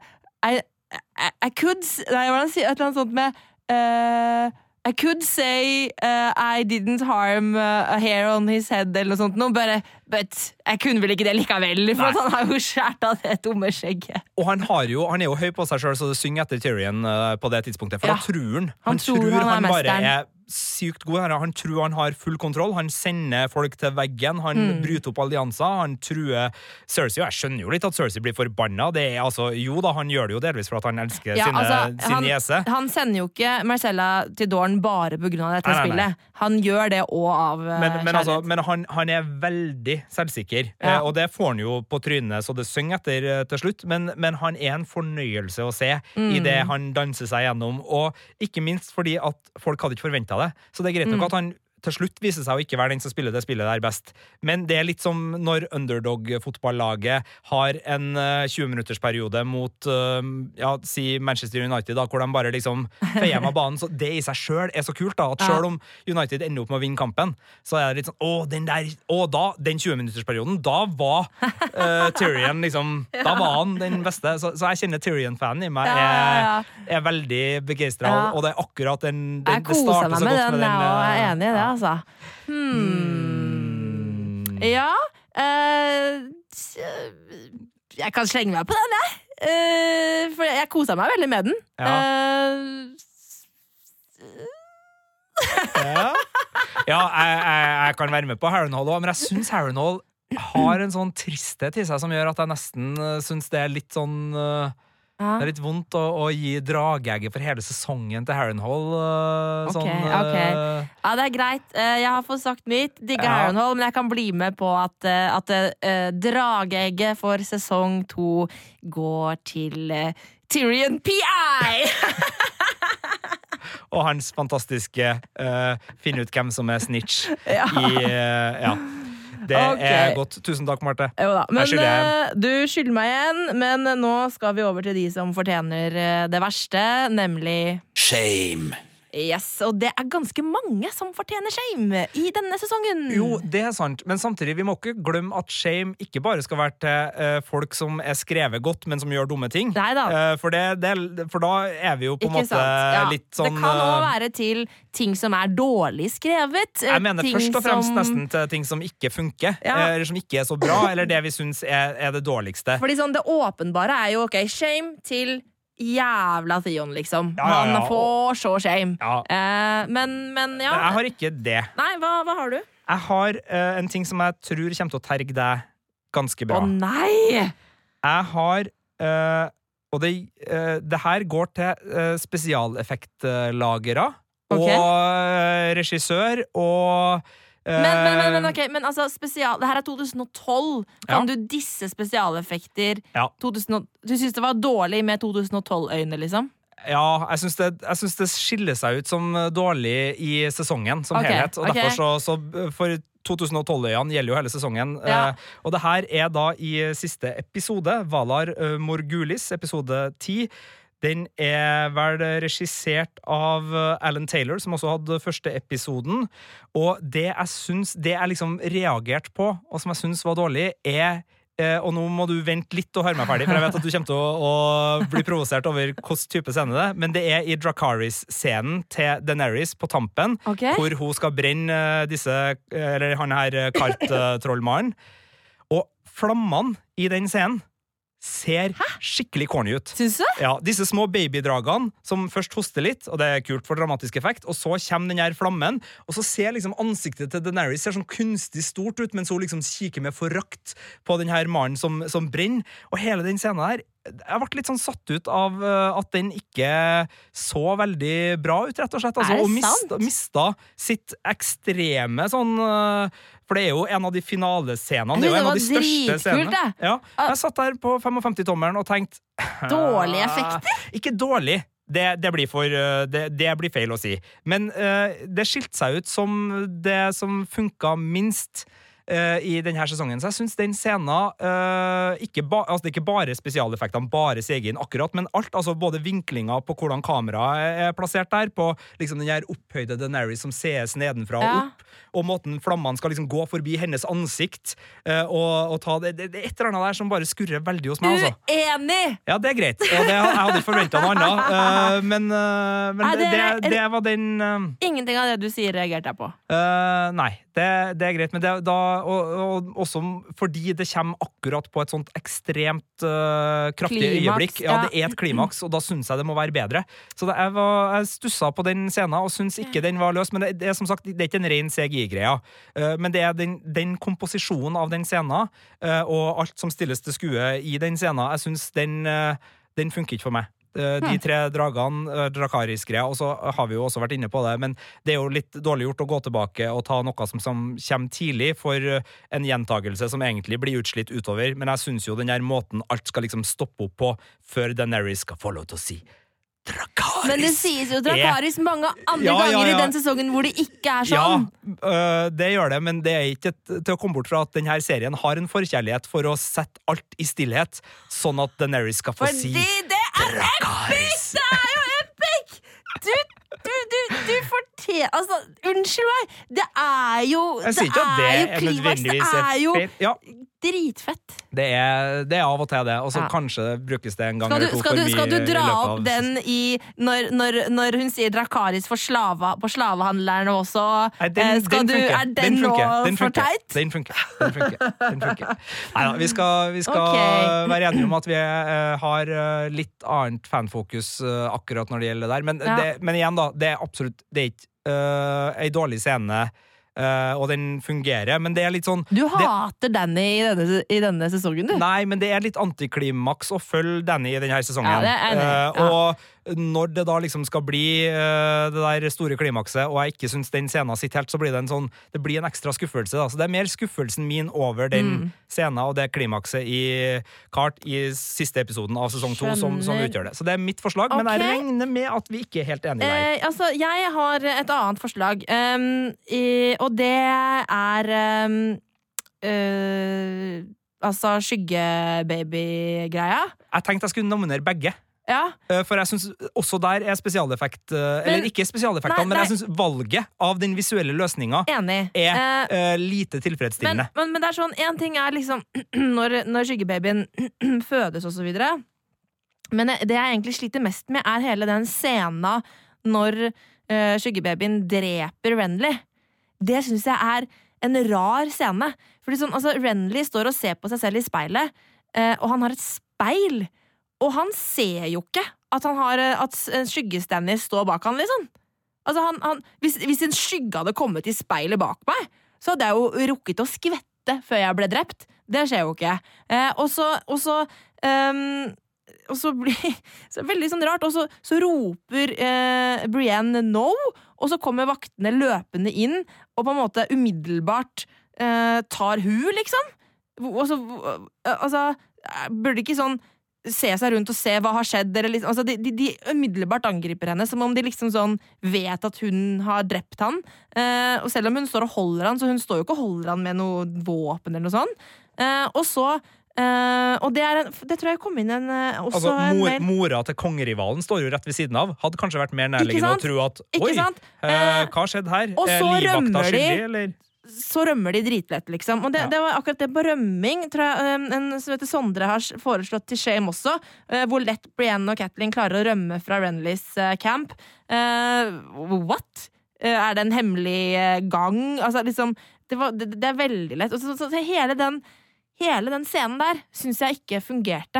I, I, I could Nei, hva er det han sier? Et eller annet sånt med uh, I could say uh, I didn't harm a hair on his head, eller noe sånt. Noe, bare, but jeg kunne vel ikke det likevel, for han har jo skjært av det dumme skjegget. Og han, har jo, han er jo høy på seg sjøl, så det synger etter Tyrion uh, på det tidspunktet. For Ja. da tror han Han Han, tror tror han er bare mesteren. er sykt god. Han- Han tror han har full kontroll. Han sender folk til veggen. Han Mm. bryter opp allianser. Han truer Cersei. Og jeg skjønner jo litt at Cersei blir forbanna. Det er, altså, jo da, han gjør det jo delvis for at han elsker Ja, sine, altså, sin han, niese. han sender jo ikke Marcella til Dorn bare av dette Nei, nei, nei. spillet. Han gjør det òg av eh, Men, men, altså, men han, han er veldig selvsikker, Ja. eh, og det får han jo på trynet så det synger etter eh, til slutt. Men, men han er en fornøyelse å se Mm. i det han danser seg gjennom. Og ikke minst fordi at folk hadde ikke forventa det. Så det er greit nok Mm. at han til slutt viser seg å ikke være den som spiller det spillet der best. Men det er litt som når underdog-fotballaget har en eh, 20-minuttersperiode mot eh, ja, si Manchester United, da, hvor de bare liksom feier hjem av banen. Så det i seg sjøl er så kult, da. At sjøl om United ender opp med å vinne kampen, så er det litt sånn Å, den der Å, da, den 20-minuttersperioden, da var uh, Tyrion liksom Da var han den beste. Så, så jeg kjenner Tyrion-fanen i meg er, er veldig begeistra, og det er akkurat den, den Jeg koser meg så med den, jeg. Er eh, enig i det. Altså. Hmm. Ja uh, Jeg kan slenge meg på den, jeg. Uh, for jeg kosa meg veldig med den. Ja. Uh, Ja, ja jeg, jeg, jeg kan være med på Harrenhall òg, men jeg syns Harrenhall har en sånn tristhet i seg som gjør at jeg nesten syns det er litt sånn uh, ja. Det er litt vondt å, å gi dragegget for hele sesongen til Harrenhall. Uh, Ok, sånn, ok. okay. ja, det er greit. Uh, jeg har fått sagt mitt. Digger Ja. Harrenhall, men jeg kan bli med på at, eh, at eh, drageegget for sesong to går til eh, Tyrion PI! og hans fantastiske uh, finne ut hvem som er snitch i uh, Ja. Det okay. er godt. Tusen takk, Marte. Jo da, men skylder jeg eh, du skylder meg igjen. Men nå skal vi over til de som fortjener eh, det verste, nemlig Shame. Yes, Og det er ganske mange som fortjener shame i denne sesongen. Jo, det er sant, men samtidig, vi må ikke glemme at shame ikke bare skal være til eh, folk som er skrevet godt, men som gjør dumme ting. Nei da. Eh, for, det, det, for da er vi jo på en måte? Ja. litt sånn det kan òg eh, være til ting som er dårlig skrevet. Jeg mener først og fremst som- nesten til ting som ikke funker, Ja. eller som ikke er så bra, eller det vi syns er, er det dårligste. Fordi sånn, Det åpenbare er jo ok, shame til jævla Theon, liksom. Ja, ja, ja. Han får så shame. Eh, men, men ja. Jeg har ikke det. Nei, hva, hva har du? Jeg har eh, en ting som jeg tror kommer til å terge deg ganske bra. Å nei! Jeg har eh, Og det, eh, det her går til uh, spesialeffektlagere okay. og eh, regissør og eh, Men, men, men, men, ok, men altså, spesial, det her er 2012. Kan Ja. du disse spesialeffekter Ja. 2000, Du syns det var dårlig med 2012-øyne, liksom? Ja, jeg syns det, jeg syns det skiller seg ut som dårlig i sesongen som okay. helhet. Og okay. derfor så, så For 2012-øyene gjelder jo hele sesongen. Ja. Eh, og det her er da i siste episode, Valar eh, Morgulis, episode 10. Den er vel regissert av eh, Alan Taylor, som også hadde første episoden. Og det jeg syns Det jeg liksom reagerte på, og som jeg syns var dårlig, er eh, og nå må du vente litt og høre meg ferdig, for jeg vet at du kommer til å, å bli provosert over hvilken type scene det er. Men det er i Dracaris-scenen til Deneris på tampen, okay. hvor hun skal brenne eh, disse Eller han her Kart-trollmannen. Og flammene i den scenen ser skikkelig corny ut. Syns du? Ja, Disse små babydragene som først hoster litt, og det er kult for dramatisk effekt, og så kommer den her flammen, og så ser liksom ansiktet til Deneris ser sånn kunstig stort ut, mens hun liksom kikker med forakt på den her mannen som, som brenner. Og hele den scenen her jeg ble litt sånn satt ut av eh, at den ikke så veldig bra ut, rett og slett. Altså, og mista, mista sitt ekstreme sånn eh, For det er jo en av de finalescenene. Det er jo en av de det største scenene. Ja, jeg satt der på 55-tommeren og tenkte Dårlige effekter? Ikke dårlig. Det, det, blir for, uh, det, det blir feil å si. Men uh, det skilte seg ut som det som funka minst uh, i denne sesongen. Så jeg syns den scenen uh, ikke ba, altså Det er ikke bare spesialeffektene, bare CG-en akkurat, men alt. altså Både vinklinga på hvordan kameraet er plassert der, på liksom den her opphøyde Deneris som sees nedenfra og Ja. opp, og måten flammene skal liksom gå forbi hennes ansikt uh, og, og ta det, det, det er et eller annet der som bare skurrer veldig hos meg. altså Uenig! ja, det er greit. Og det, jeg hadde ikke forventa noe annet. men men Nei, det, det var den Ingenting av det du sier, reagerte jeg på. Nei, det, det er greit. Men da, og, og også fordi det kommer akkurat på et sånt ekstremt uh, kraftig Klimaks, øyeblikk. Ja, det er et klimaks, og da syns jeg det må være bedre. Så det, jeg, var, jeg stussa på den scenen og syns ikke den var løs. Men det, det er som sagt det er ikke en ren CGI-greie. Uh, men det er den, den komposisjonen av den scenen, uh, og alt som stilles til skue i den scenen, jeg syns den, eh, den funker ikke for meg. Eh, De tre dragene, eh, Drakaris-greia, og så har vi jo også vært inne på det, men det er jo litt dårlig gjort å gå tilbake og ta noe som, som kommer tidlig, for eh, en gjentagelse som egentlig blir utslitt utover. Men jeg syns jo den her måten alt skal liksom stoppe opp på før Daenerys skal få lov til å si Drakaris! Men det sies jo Drakaris mange andre Ja, ja, ganger ja. i den sesongen hvor det ikke er sånn. Ja, det gjør det, men det er ikke til å komme bort fra at denne serien har en forkjærlighet for å sette alt i stillhet, sånn at Daenerys skal få Fordi si er epic! Det er jo epic! Du, du, du, du fortjener Altså, unnskyld meg, det er jo det er jo klimaks, Det er jo dritfett. det er, det er av og til det, og så Ja. kanskje brukes det en gang Skal du, eller to for mye skal du dra opp av- den i Når, når, når hun sier Drakaris for slava, på slavehandleren også? Nei, den, eh, skal den du, funker. er den, nå. Den for teit? Den funker. Den funker. Den funker. Neida, vi skal, vi skal okay. være enige om at vi eh, har eh, litt annet fanfokus akkurat når det gjelder det der. Men, Ja. det, men igjen, da. Det er absolutt Det er ikke uh, ei dårlig scene, og den fungerer, men det er litt sånn Du det, hater Danny i denne, i denne sesongen, du. Nei, men det er litt antiklimaks å følge Danny i denne sesongen. Ja, det er enig. Eh, Ja. og når det da liksom skal bli uh, det der store klimakset, og jeg ikke syns den scenen sitter helt, så blir det en sånn Det blir en ekstra skuffelse. Da. Så det er mer skuffelsen min over den Mm. scenen og det klimakset i Kart i siste episoden av sesong to som, som utgjør det. Så det er mitt forslag, men jeg regner med at vi ikke er helt enige der. Uh, altså, jeg har et annet forslag, um, i, og det er um, uh, Altså skyggebaby-greia. Jeg tenkte jeg skulle nominere begge. Ja. Eh, For jeg syns også der er spesialeffekt Eller Eller ikke spesialeffektene, men jeg syns valget av den visuelle løsninga er Eh, eh, lite tilfredsstillende. men, men det er sånn, en ting er liksom når, når skyggebabyen fødes og så videre. Men det jeg egentlig sliter mest med, er hele den scena når uh, skyggebabyen dreper Renly. Det syns jeg er en rar scene. Fordi sånn, altså, Renly står og ser på seg selv i speilet, uh, og han har et speil. Og han ser jo ikke at, han har, eh, at skyggestannis står bak han, liksom. Altså, han, han, hvis, hvis en skygge hadde kommet i speilet bak meg, så hadde jeg jo rukket å skvette før jeg ble drept. Det skjer jo ikke. Eh, og så, og så um og så blir så Veldig sånn rart. Og så, så roper eh, Brienne 'no', og så kommer vaktene løpende inn og på en måte umiddelbart eh, tar hun, liksom. Og så, eh, altså, burde ikke sånn se seg rundt og se hva har skjedd, eller liksom, altså de, de, de umiddelbart angriper henne, som om de liksom sånn vet at hun har drept han. Eh, og selv om hun står og holder han, så hun står jo ikke og holder han med noe våpen eller noe sånt. Eh, og så eh, Og det, en, det tror jeg kom inn en eh, også Altså, mor, en Mora til kongerivalen står jo rett ved siden av. Hadde kanskje vært mer nærliggende å tro at oi, eh, Eh, hva skjedde her? og så rømmer de. skyldig, eller? Så rømmer de dritlett, liksom. Og det, Ja. det var akkurat det på rømming, tror jeg um, en som heter Sondre har foreslått til Shame også, eh, hvor lett Brienne og Kathleen klarer å rømme fra Renlys eh, camp. Uh, what? Eh, er det en hemmelig gang? Altså, liksom Det, var, det, det er veldig lett. Så, så, så hele den Hele den scenen der syns jeg ikke fungerte.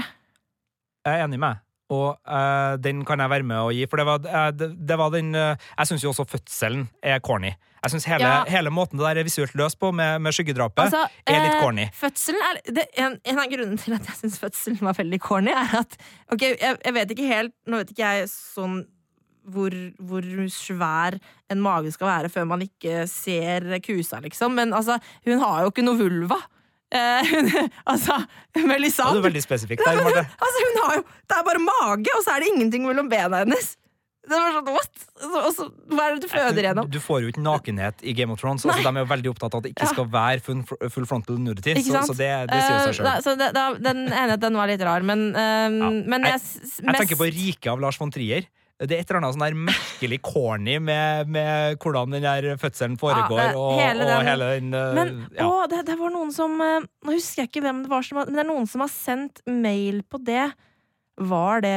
Jeg er enig med. Og uh, den kan jeg være med å gi, for det var, uh, det, det var den uh, Jeg syns jo også fødselen er corny. Jeg syns hele, Ja. hele måten det der er visuelt løst på, med, med skyggedrapet, Altså, er litt eh. Fødselen er det, en, en av grunnene til at jeg syns fødselen var veldig corny, er at Ok, jeg, jeg vet ikke helt Nå vet ikke jeg sånn hvor, hvor svær en mage skal være før man ikke ser kusa, liksom. Men altså, hun har jo ikke noe vulva. Eh, hun, altså, Melisande du er veldig spesifikt der, Marte. altså, hun har jo, Det er bare mage, og så er det ingenting mellom bena hennes. Det var sånn, what? Også, hva er det du føder gjennom? Du, du får jo ikke nakenhet i Game of Thrones. Altså, de er jo veldig opptatt av at det ikke skal være full, full frontal nudity. Så, så det, det sier seg sjøl. da- så det, da, den ene den var litt rar, men, eh, Ja. men Jeg- jeg, mest... Jeg tenker på riket av Lars von Trier. Det er et eller annet sånn der merkelig corny med, med hvordan den der fødselen foregår, Ja, og, hele og den- hele den eh, Men ja. å, det, det var noen som eh, Nå husker jeg ikke hvem det var som Men det er noen som har sendt mail på det. Var det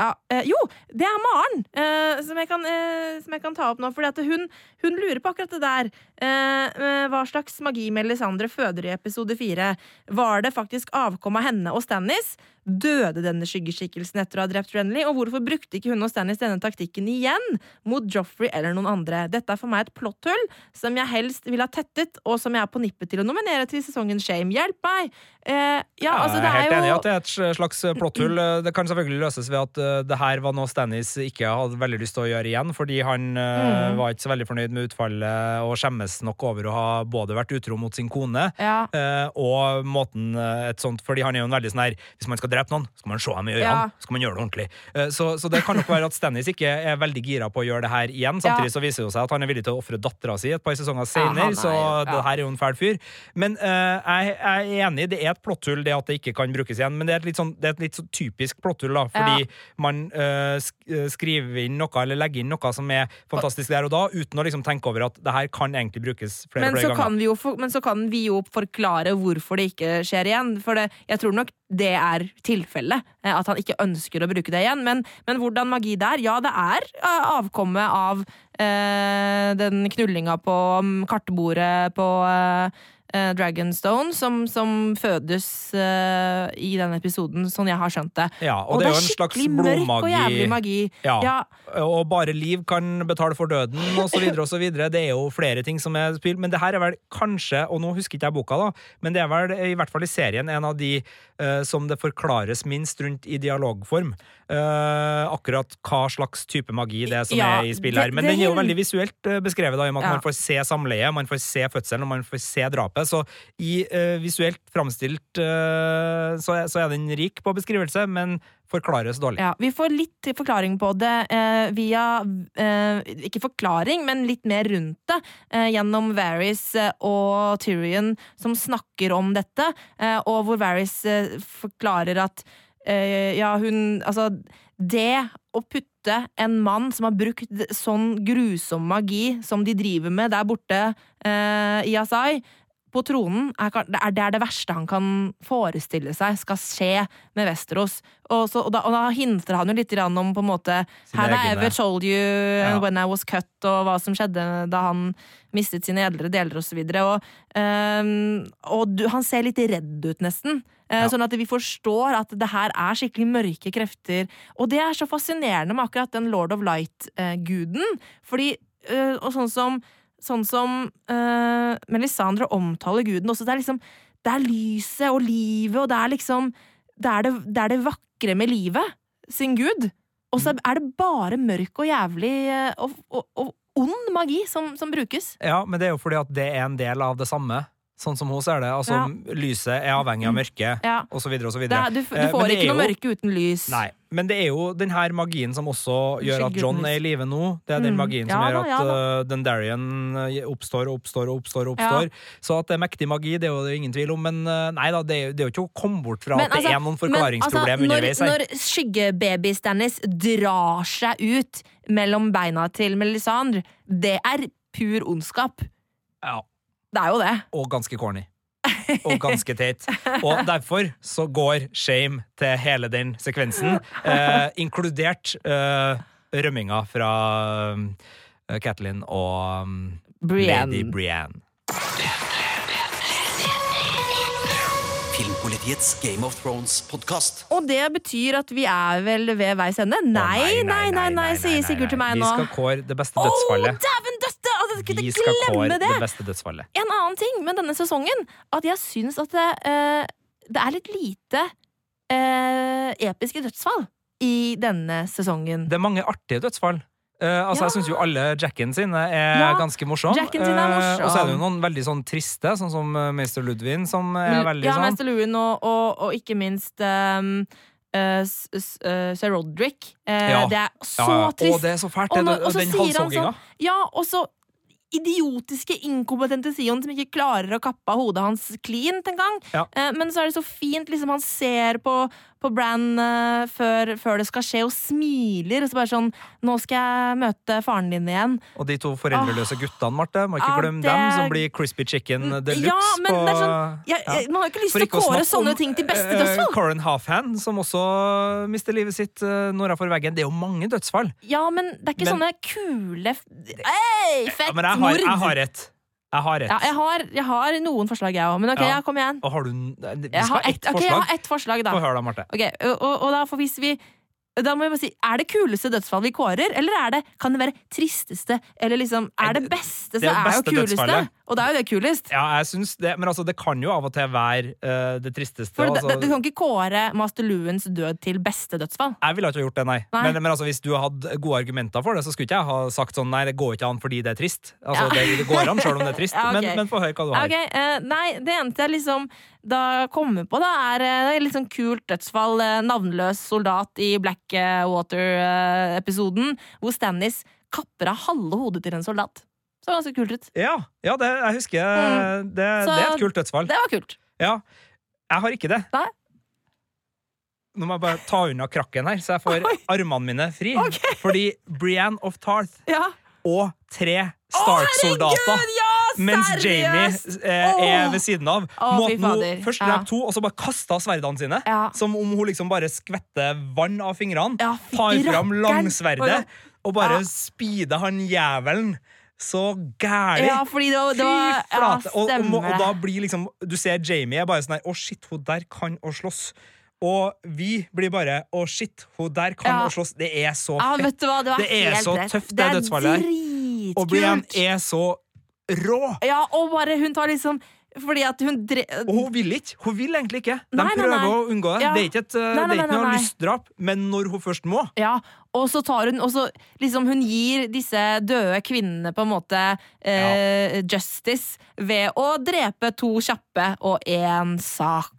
ja, eh, jo, det er Maren, eh, som, jeg kan, eh, som jeg kan ta opp nå. For hun, hun lurer på akkurat det der. Eh, eh, hva slags magi Melisandre føder i episode fire? Var det faktisk avkom av henne og Stannis? Døde denne skyggeskikkelsen etter å ha drept Renly? Og hvorfor brukte ikke hun og Stannis denne taktikken igjen mot Joffrey eller noen andre? Dette er for meg et plotthull som jeg helst vil ha tettet, og som jeg er på nippet til å nominere til sesongen Shame. Hjelp meg! Eh, ja, altså, jeg det er helt er enig i at det er et slags plotthull. Det kan selvfølgelig løses ved at eh, det her var noe Stannis ikke hadde veldig lyst til å gjøre igjen, fordi han Mm. var ikke så veldig fornøyd med utfallet og skjemmes nok over å ha både vært utro mot sin kone ja. eh, og måten eh, et sånt Fordi han er jo en veldig sånn her Hvis man skal drepe noen, skal man se dem i øynene. Ja. Skal man gjøre det ordentlig. Eh, så, så det kan nok være at Stannis ikke er veldig gira på å gjøre det her igjen. Samtidig så viser det seg at han er villig til å ofre dattera si et par sesonger senere, ja, er så det her er jo en fæl fyr. Men uh, jeg, jeg er enig, det er et plotthull, det at det ikke kan brukes igjen. Men det er et litt sånn, det er et litt sånn typisk plotthull, da. Fordi man uh, skriver inn noe, eller legger inn noe som er fantastisk der og da, uten å liksom tenke over at det her kan egentlig brukes flere Men flere så, ganger. kan vi jo men så kan vi jo forklare hvorfor det ikke skjer igjen. For det, jeg tror nok det er tilfellet. eh, At han ikke ønsker å bruke det igjen. Men, men hvordan magi der? Ja, det er eh, avkommet av eh, den knullinga på mm, kartbordet på eh, eh, Dragonstone som, som fødes eh, i den episoden, sånn jeg har skjønt det. Ja, og, det er jo en slags skikkelig mørk og jævlig magi. Ja. Ja, Og bare liv kan betale for døden, og og så videre. Det er jo flere ting som er spill, men det her er vel kanskje, og nå husker ikke jeg boka, da, men det er vel i hvert fall i serien en av de eh, som det forklares minst rundt i dialogform. Eh, akkurat hva slags type magi det er som Ja, er i spill her. Men det den er jo veldig visuelt eh, beskrevet, da, i og med at Ja. man får se samleie, man får se fødselen, og man får se drapet. Drapet. Så i uh, visuelt framstilt uh, så, er, så er den rik på beskrivelse, men forklares dårlig. Ja, Vi får litt forklaring på det uh, via Ikke forklaring, men litt mer rundt det. Gjennom Varys og Tyrion som snakker om dette, og hvor Varys forklarer at ja, hun Altså, det å putte en mann som har brukt sånn grusom magi som de driver med der borte eh, i Asai, på tronen, er, det er det er det verste han kan forestille seg skal skje med Westeros. Og, så, og, da, og da hinter han jo litt om på en måte Had I ever told you Ja. when I was cut, og hva som skjedde da han mistet sine edlere deler, og så videre. Og, um, og du, han ser litt redd ut, nesten. Eh, Ja. Sånn at vi forstår at det her er skikkelig mørke krefter. Og det er så fascinerende med akkurat den Lord of Light-guden. Fordi, eh, og sånn som, sånn som uh, Melisandre omtaler guden også, det er liksom Det er lyset og livet, og det er liksom Det er det, det, er det vakre med livet sin gud. Og så er det bare mørk og jævlig eh, og, og, og ond magi som, som brukes. Ja, men det er jo fordi at det er en del av det samme. Sånn som hun ser det. Altså, Ja. lyset er avhengig av mørket, Ja. osv. er, du, du Eh, får men ikke er noe jo- mørke uten lys. Nei, men det er jo den her magien som også gjør at John er i live nå. Det er den Mm. magien som gjør at ja uh, Dendarian uh, oppstår og oppstår og oppstår. oppstår. Så at det er mektig magi, det er jo det er ingen tvil om, men nei da, det er, det er jo ikke å komme bort fra Men at det altså- er noen men forklaringsproblem altså, underveis her. Når, når skyggebaby-Stannis drar seg ut mellom beina til Melisandre, det er pur ondskap. Ja, Det er jo det. og ganske corny. Og ganske teit. Og derfor så går shame til hele den sekvensen, eh, inkludert eh, rømminga fra eh, Catelyn og um, Lady Brienne. Brienne. Filmpolitiets Game of Thrones-podkast. Og det betyr at vi er vel ved veis ende? Nei, nei, nei, nei, sier Sigurd til meg nå. Vi skal kåre det beste dødsfallet. Altså, jeg kunne Vi skal kåre glemme det det! beste dødsfallet. En annen ting med denne sesongen, at jeg syns at det, uh, det er litt lite uh, episke dødsfall i denne sesongen. Det er mange artige dødsfall. Uh, altså, Ja. Jeg syns jo alle Jacken sine er Ja, ganske morsomme. Morsom. morsom. og så er det jo noen veldig sånn triste, sånn som uh, Mr. Ludvin, som er veldig ja, sånn Mester Ludvin og, og, og ikke minst um, Sir Roderick. Ja. Det er så ja, ja. trist. Og det er så fælt, Og det, nå- og den halshogginga. sånn Ja, og så idiotiske, inkompetente Sion som ikke klarer å kappe av hodet hans klint engang. Ja. Eh, men så er det så fint, liksom, han ser på, på Brann uh, før, før det skal skje, og smiler. Og så bare sånn Nå skal jeg møte faren din igjen. Og de to foreldreløse guttene, Marte. Må ikke Ah, glemme det- dem, som blir Crispy Chicken de luxe Ja, men på det er sånn jeg, jeg, Man har ikke lyst til å kåre sånne ting til beste dødsfall. dødsfall. Corin Halfhand, som også mister livet sitt uh, nordafor veggen. Det er jo mange dødsfall. Ja, men det er ikke Men- sånne kule Hei, Ei, fett Ja, men jeg har, mord! jeg har et. Jeg har. Ja, jeg har, jeg har noen forslag, jeg òg. Men ok, Ja. kom igjen. Og har du Vi skal ha ett ett ok, jeg har ett forslag, da. Få høre, da, Marte. Okay, og, og, og da for hvis vi da må vi bare si, Er det kuleste dødsfall vi kårer, eller er det, kan det være tristeste? Eller liksom, Er det beste, det er beste er jo kuleste. dødsfallet. Og det er jo det kulest. Ja, jeg synes det, men altså, det kan jo av og til være uh, det tristeste. For altså. Du kan ikke kåre Master Luens død til beste dødsfall. Jeg ville ikke gjort det, nei. Nei. Men, men altså, hvis du hadde gode argumenter for det, så skulle ikke jeg ha sagt sånn nei, det går ikke an fordi det er trist. Altså, Ja. det, det går an selv om det er trist, Ja, okay. men, men få høre hva du har. Okay, uh, nei, det eneste jeg liksom da kommer på, da, er er litt sånn kult dødsfall. navnløs soldat i Blackwater-episoden, hvor Stannis kapper av halve hodet til en soldat. Så ganske kult ut. Ja, ja det, jeg husker Mm. det, Så- det er et kult dødsfall. Det var kult. Ja. Jeg har ikke det. Nei. Nå må jeg bare ta unna krakken her, så jeg får Oi. armene mine fri. Okay. Fordi Brienne of Tarth Ja. og tre Stark-soldater ja! mens! Jamie eh, er ved siden av. Å, fy Måten hun først først Ja. to, og så bare kasta sverdene sine. Som om hun liksom bare skvetter vann av fingrene. Tar fram langsverdet og bare Ja. speeder han jævelen så gæli. Ja, fordi det var, det var Fy Ja, flate! og, og, og da blir liksom Du ser Jamie er bare sånn her Å, shit, hun der kan å slåss. Og vi blir bare Å, shit, hun der kan Ja. å slåss. Det er så Ja, fett. vet du hva, det var Det er så rett. tøft, det det dødsfallet her. Og Brian er så rå! Ja, og bare hun tar liksom fordi at hun dre... Og hun vil ikke. Hun vil egentlig ikke. De Nei, nei, prøver nei. å unngå det. Ja. Det er ikke, et, Nei, nei, det er ikke noe nei, nei. lystdrap, men når hun først må Ja, og så tar hun og så liksom Hun gir disse døde kvinnene på en måte eh, justice ved å drepe to kjappe og én sakte.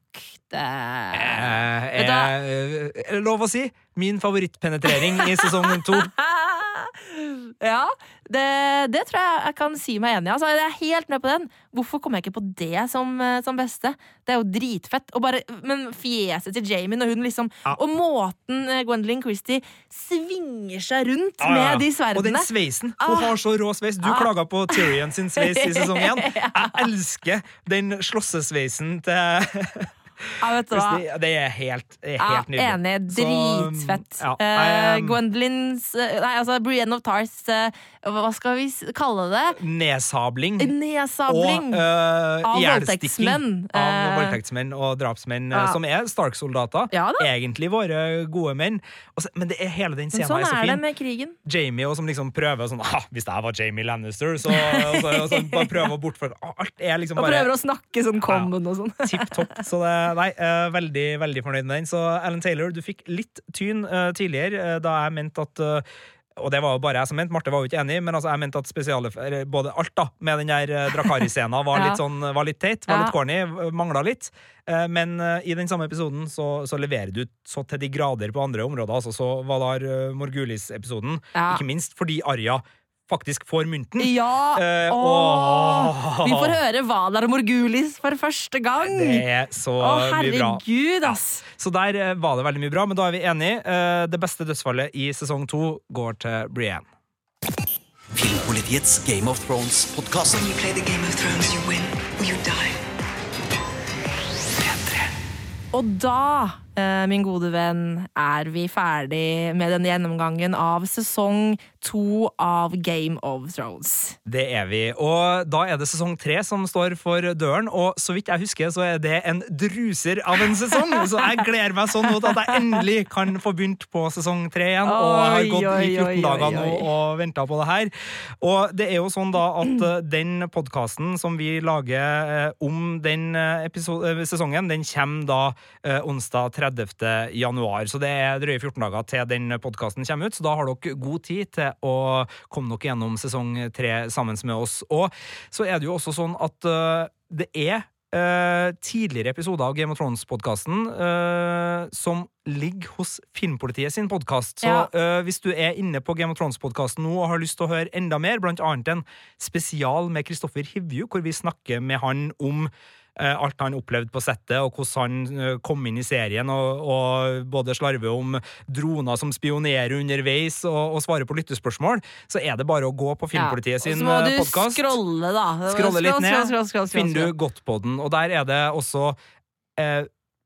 eh, eh, er det lov å si min favorittpenetrering i sesong to. Ja, det, det tror jeg jeg kan si meg enig i. Altså, jeg er helt med på den. Hvorfor kom jeg ikke på det som, eh, som beste? Det er jo dritfett. Bare, men fjeset til Jamie når hun liksom Ja. Og måten eh, Gwendolyn Christie svinger seg rundt Ja, ja, med de sverdene. Og den sveisen. Hun Ah. har så rå sveis. Du Ah. klaga på Tyrion sin sveis i sesong én. Jeg elsker den slåssesveisen til Ja, vet du hva? Det er helt, er Ja, nydelig. enig. Så, Dritfett. ja, uh, jeg, um, Gwendolyn's eh, Nei, altså Brienne of Tars uh, Hva skal vi kalle det? Nedsabling. Nedsabling. Og uh, Av voldtektsmenn. av Eh, voldtektsmenn og drapsmenn, eh, ja. som er Stark-soldater. Egentlig våre gode menn. Også, men det er hele den scenen sånn er så er det med krigen. Jamie og som liksom prøver sånn ah, Hvis jeg var Jamie Lannister, så, og så, og så bare prøver å bortforklare ah, Alt er liksom bare Og prøver å snakke sånn common og sånn. tipp topp. Så det, nei, eh, veldig, veldig fornøyd med den. Så Alan Taylor, du fikk litt tyn eh, tidligere, eh, da jeg mente at eh, og det var jo bare jeg som mente, Marte var jo ikke enig, men altså jeg mente at spesiale, både alt da, med den der eh, Drakari-scenen var, Ja. litt sånn, var litt teit, var Ja. litt corny, mangla litt. Eh, Men eh, i den samme episoden så, så leverer du så til de grader på andre områder. Altså, så var eh, Morgulis-episoden, Ja. ikke minst fordi Arya faktisk får mynten. Ja! Eh, åh. åh. Vi får høre Valar Morgulis for første gang! Det er så Å, mye bra. herregud, ass! Så der eh, var det veldig mye bra, men da er vi enige. Eh, Det beste dødsfallet i sesong to går til Brienne. Filmpolitiets Game of Thrones-podkast. When you play the Game of Thrones, you win or you die. Og da, min gode venn, er vi ferdig med denne gjennomgangen av sesong to av Game of Thrones. Det er vi. Og da er det sesong tre som står for døren, og så vidt jeg husker, så er det en druser av en sesong. Så jeg gleder meg sånn at jeg endelig kan få begynt på sesong tre igjen. Og jeg har Oi, gått i 14 dager nå og venta på det her. Og det er jo sånn da at eh, den podkasten som vi lager eh, om den eh, eh, sesongen, den kommer da eh, onsdag 30. januar. Så det er drøye 14 dager til den podkasten kommer ut, så da har dere god tid til å komme dere gjennom sesong tre sammen med oss. Og så er det jo også sånn at uh, det er Uh, tidligere episoder av Game of Thrones-podkasten som ligger hos Filmpolitiet sin podkast. Så Ja. uh, hvis du er inne på Game of Thrones-podkasten nå og har lyst til å høre enda mer, blant annet en spesial med Kristoffer Hivju, hvor vi snakker med han om eh, alt han opplevde på settet, og hvordan han eh, kom inn i serien, og, og både slarver om droner som spionerer underveis, og, og svarer på lyttespørsmål, så er det bare å gå på Filmpolitiet sin Og så må du podcast, scrolle, da. Scrolle litt ned, finner du Godtpodden, og der er det også eh,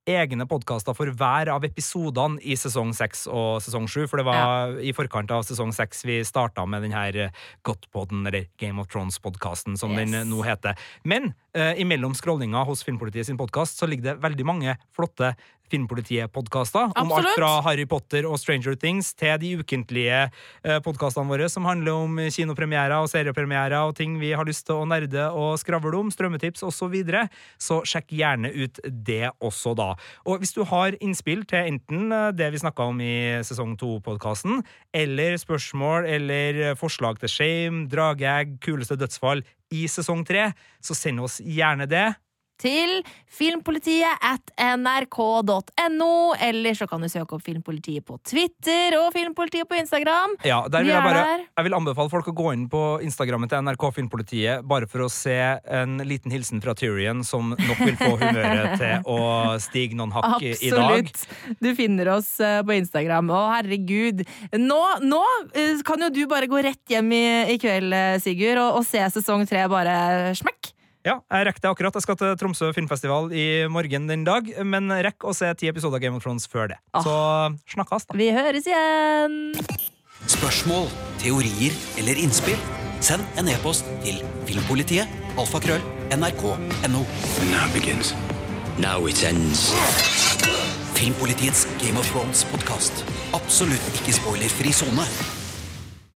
egne podkaster for hver av episodene i sesong seks og sesong sju. For det var i forkant av sesong seks vi starta med denne eh, Godtpodden, eller Game of Thrones-podkasten, som Yes. den eh, nå heter. Men eh, imellom scrollinga hos Filmpolitiet sin podkast så ligger det veldig mange flotte Filmpolitiet-podkaster. Om alt fra Harry Potter og Stranger Things til de ukentlige eh, podkastene våre som handler om kinopremierer og seriepremierer og ting vi har lyst til å nerde og skravle om, strømmetips osv. Så, videre. så sjekk gjerne ut det også, da. Og hvis du har innspill til enten eh, det vi snakka om i sesong to-podkasten, eller spørsmål eller forslag til shame, drageegg, kuleste dødsfall i sesong tre, så send oss gjerne det. Til filmpolitiet at nrk.no, eller så kan du søke opp Filmpolitiet på Twitter og Filmpolitiet på Instagram. Ja, der vil jeg, bare, jeg vil anbefale folk å gå inn på Instagrammet til NRK Filmpolitiet, bare for å se en liten hilsen fra Tyrion, som nok vil få humøret til å stige noen hakk i- i dag. Absolutt. Du finner oss eh, på Instagram. Å, herregud. Nå, nå eh, kan jo du bare gå rett hjem i, i kveld, eh, Sigurd, og, og se sesong tre bare smekk. Ja, jeg rekker det akkurat. Jeg skal til Tromsø filmfestival i morgen den dag, men rekk å se ti episoder av Game of Thrones før det. Ah. Så snakkes, da. Vi høres igjen! Spørsmål, teorier eller innspill? Send en e-post til filmpolitiet. Alfakrøll. NRK.no. Now begins. Now it ends. Filmpolitiets Game of Thrones-podkast. Absolutt ikke spoilerfri sone.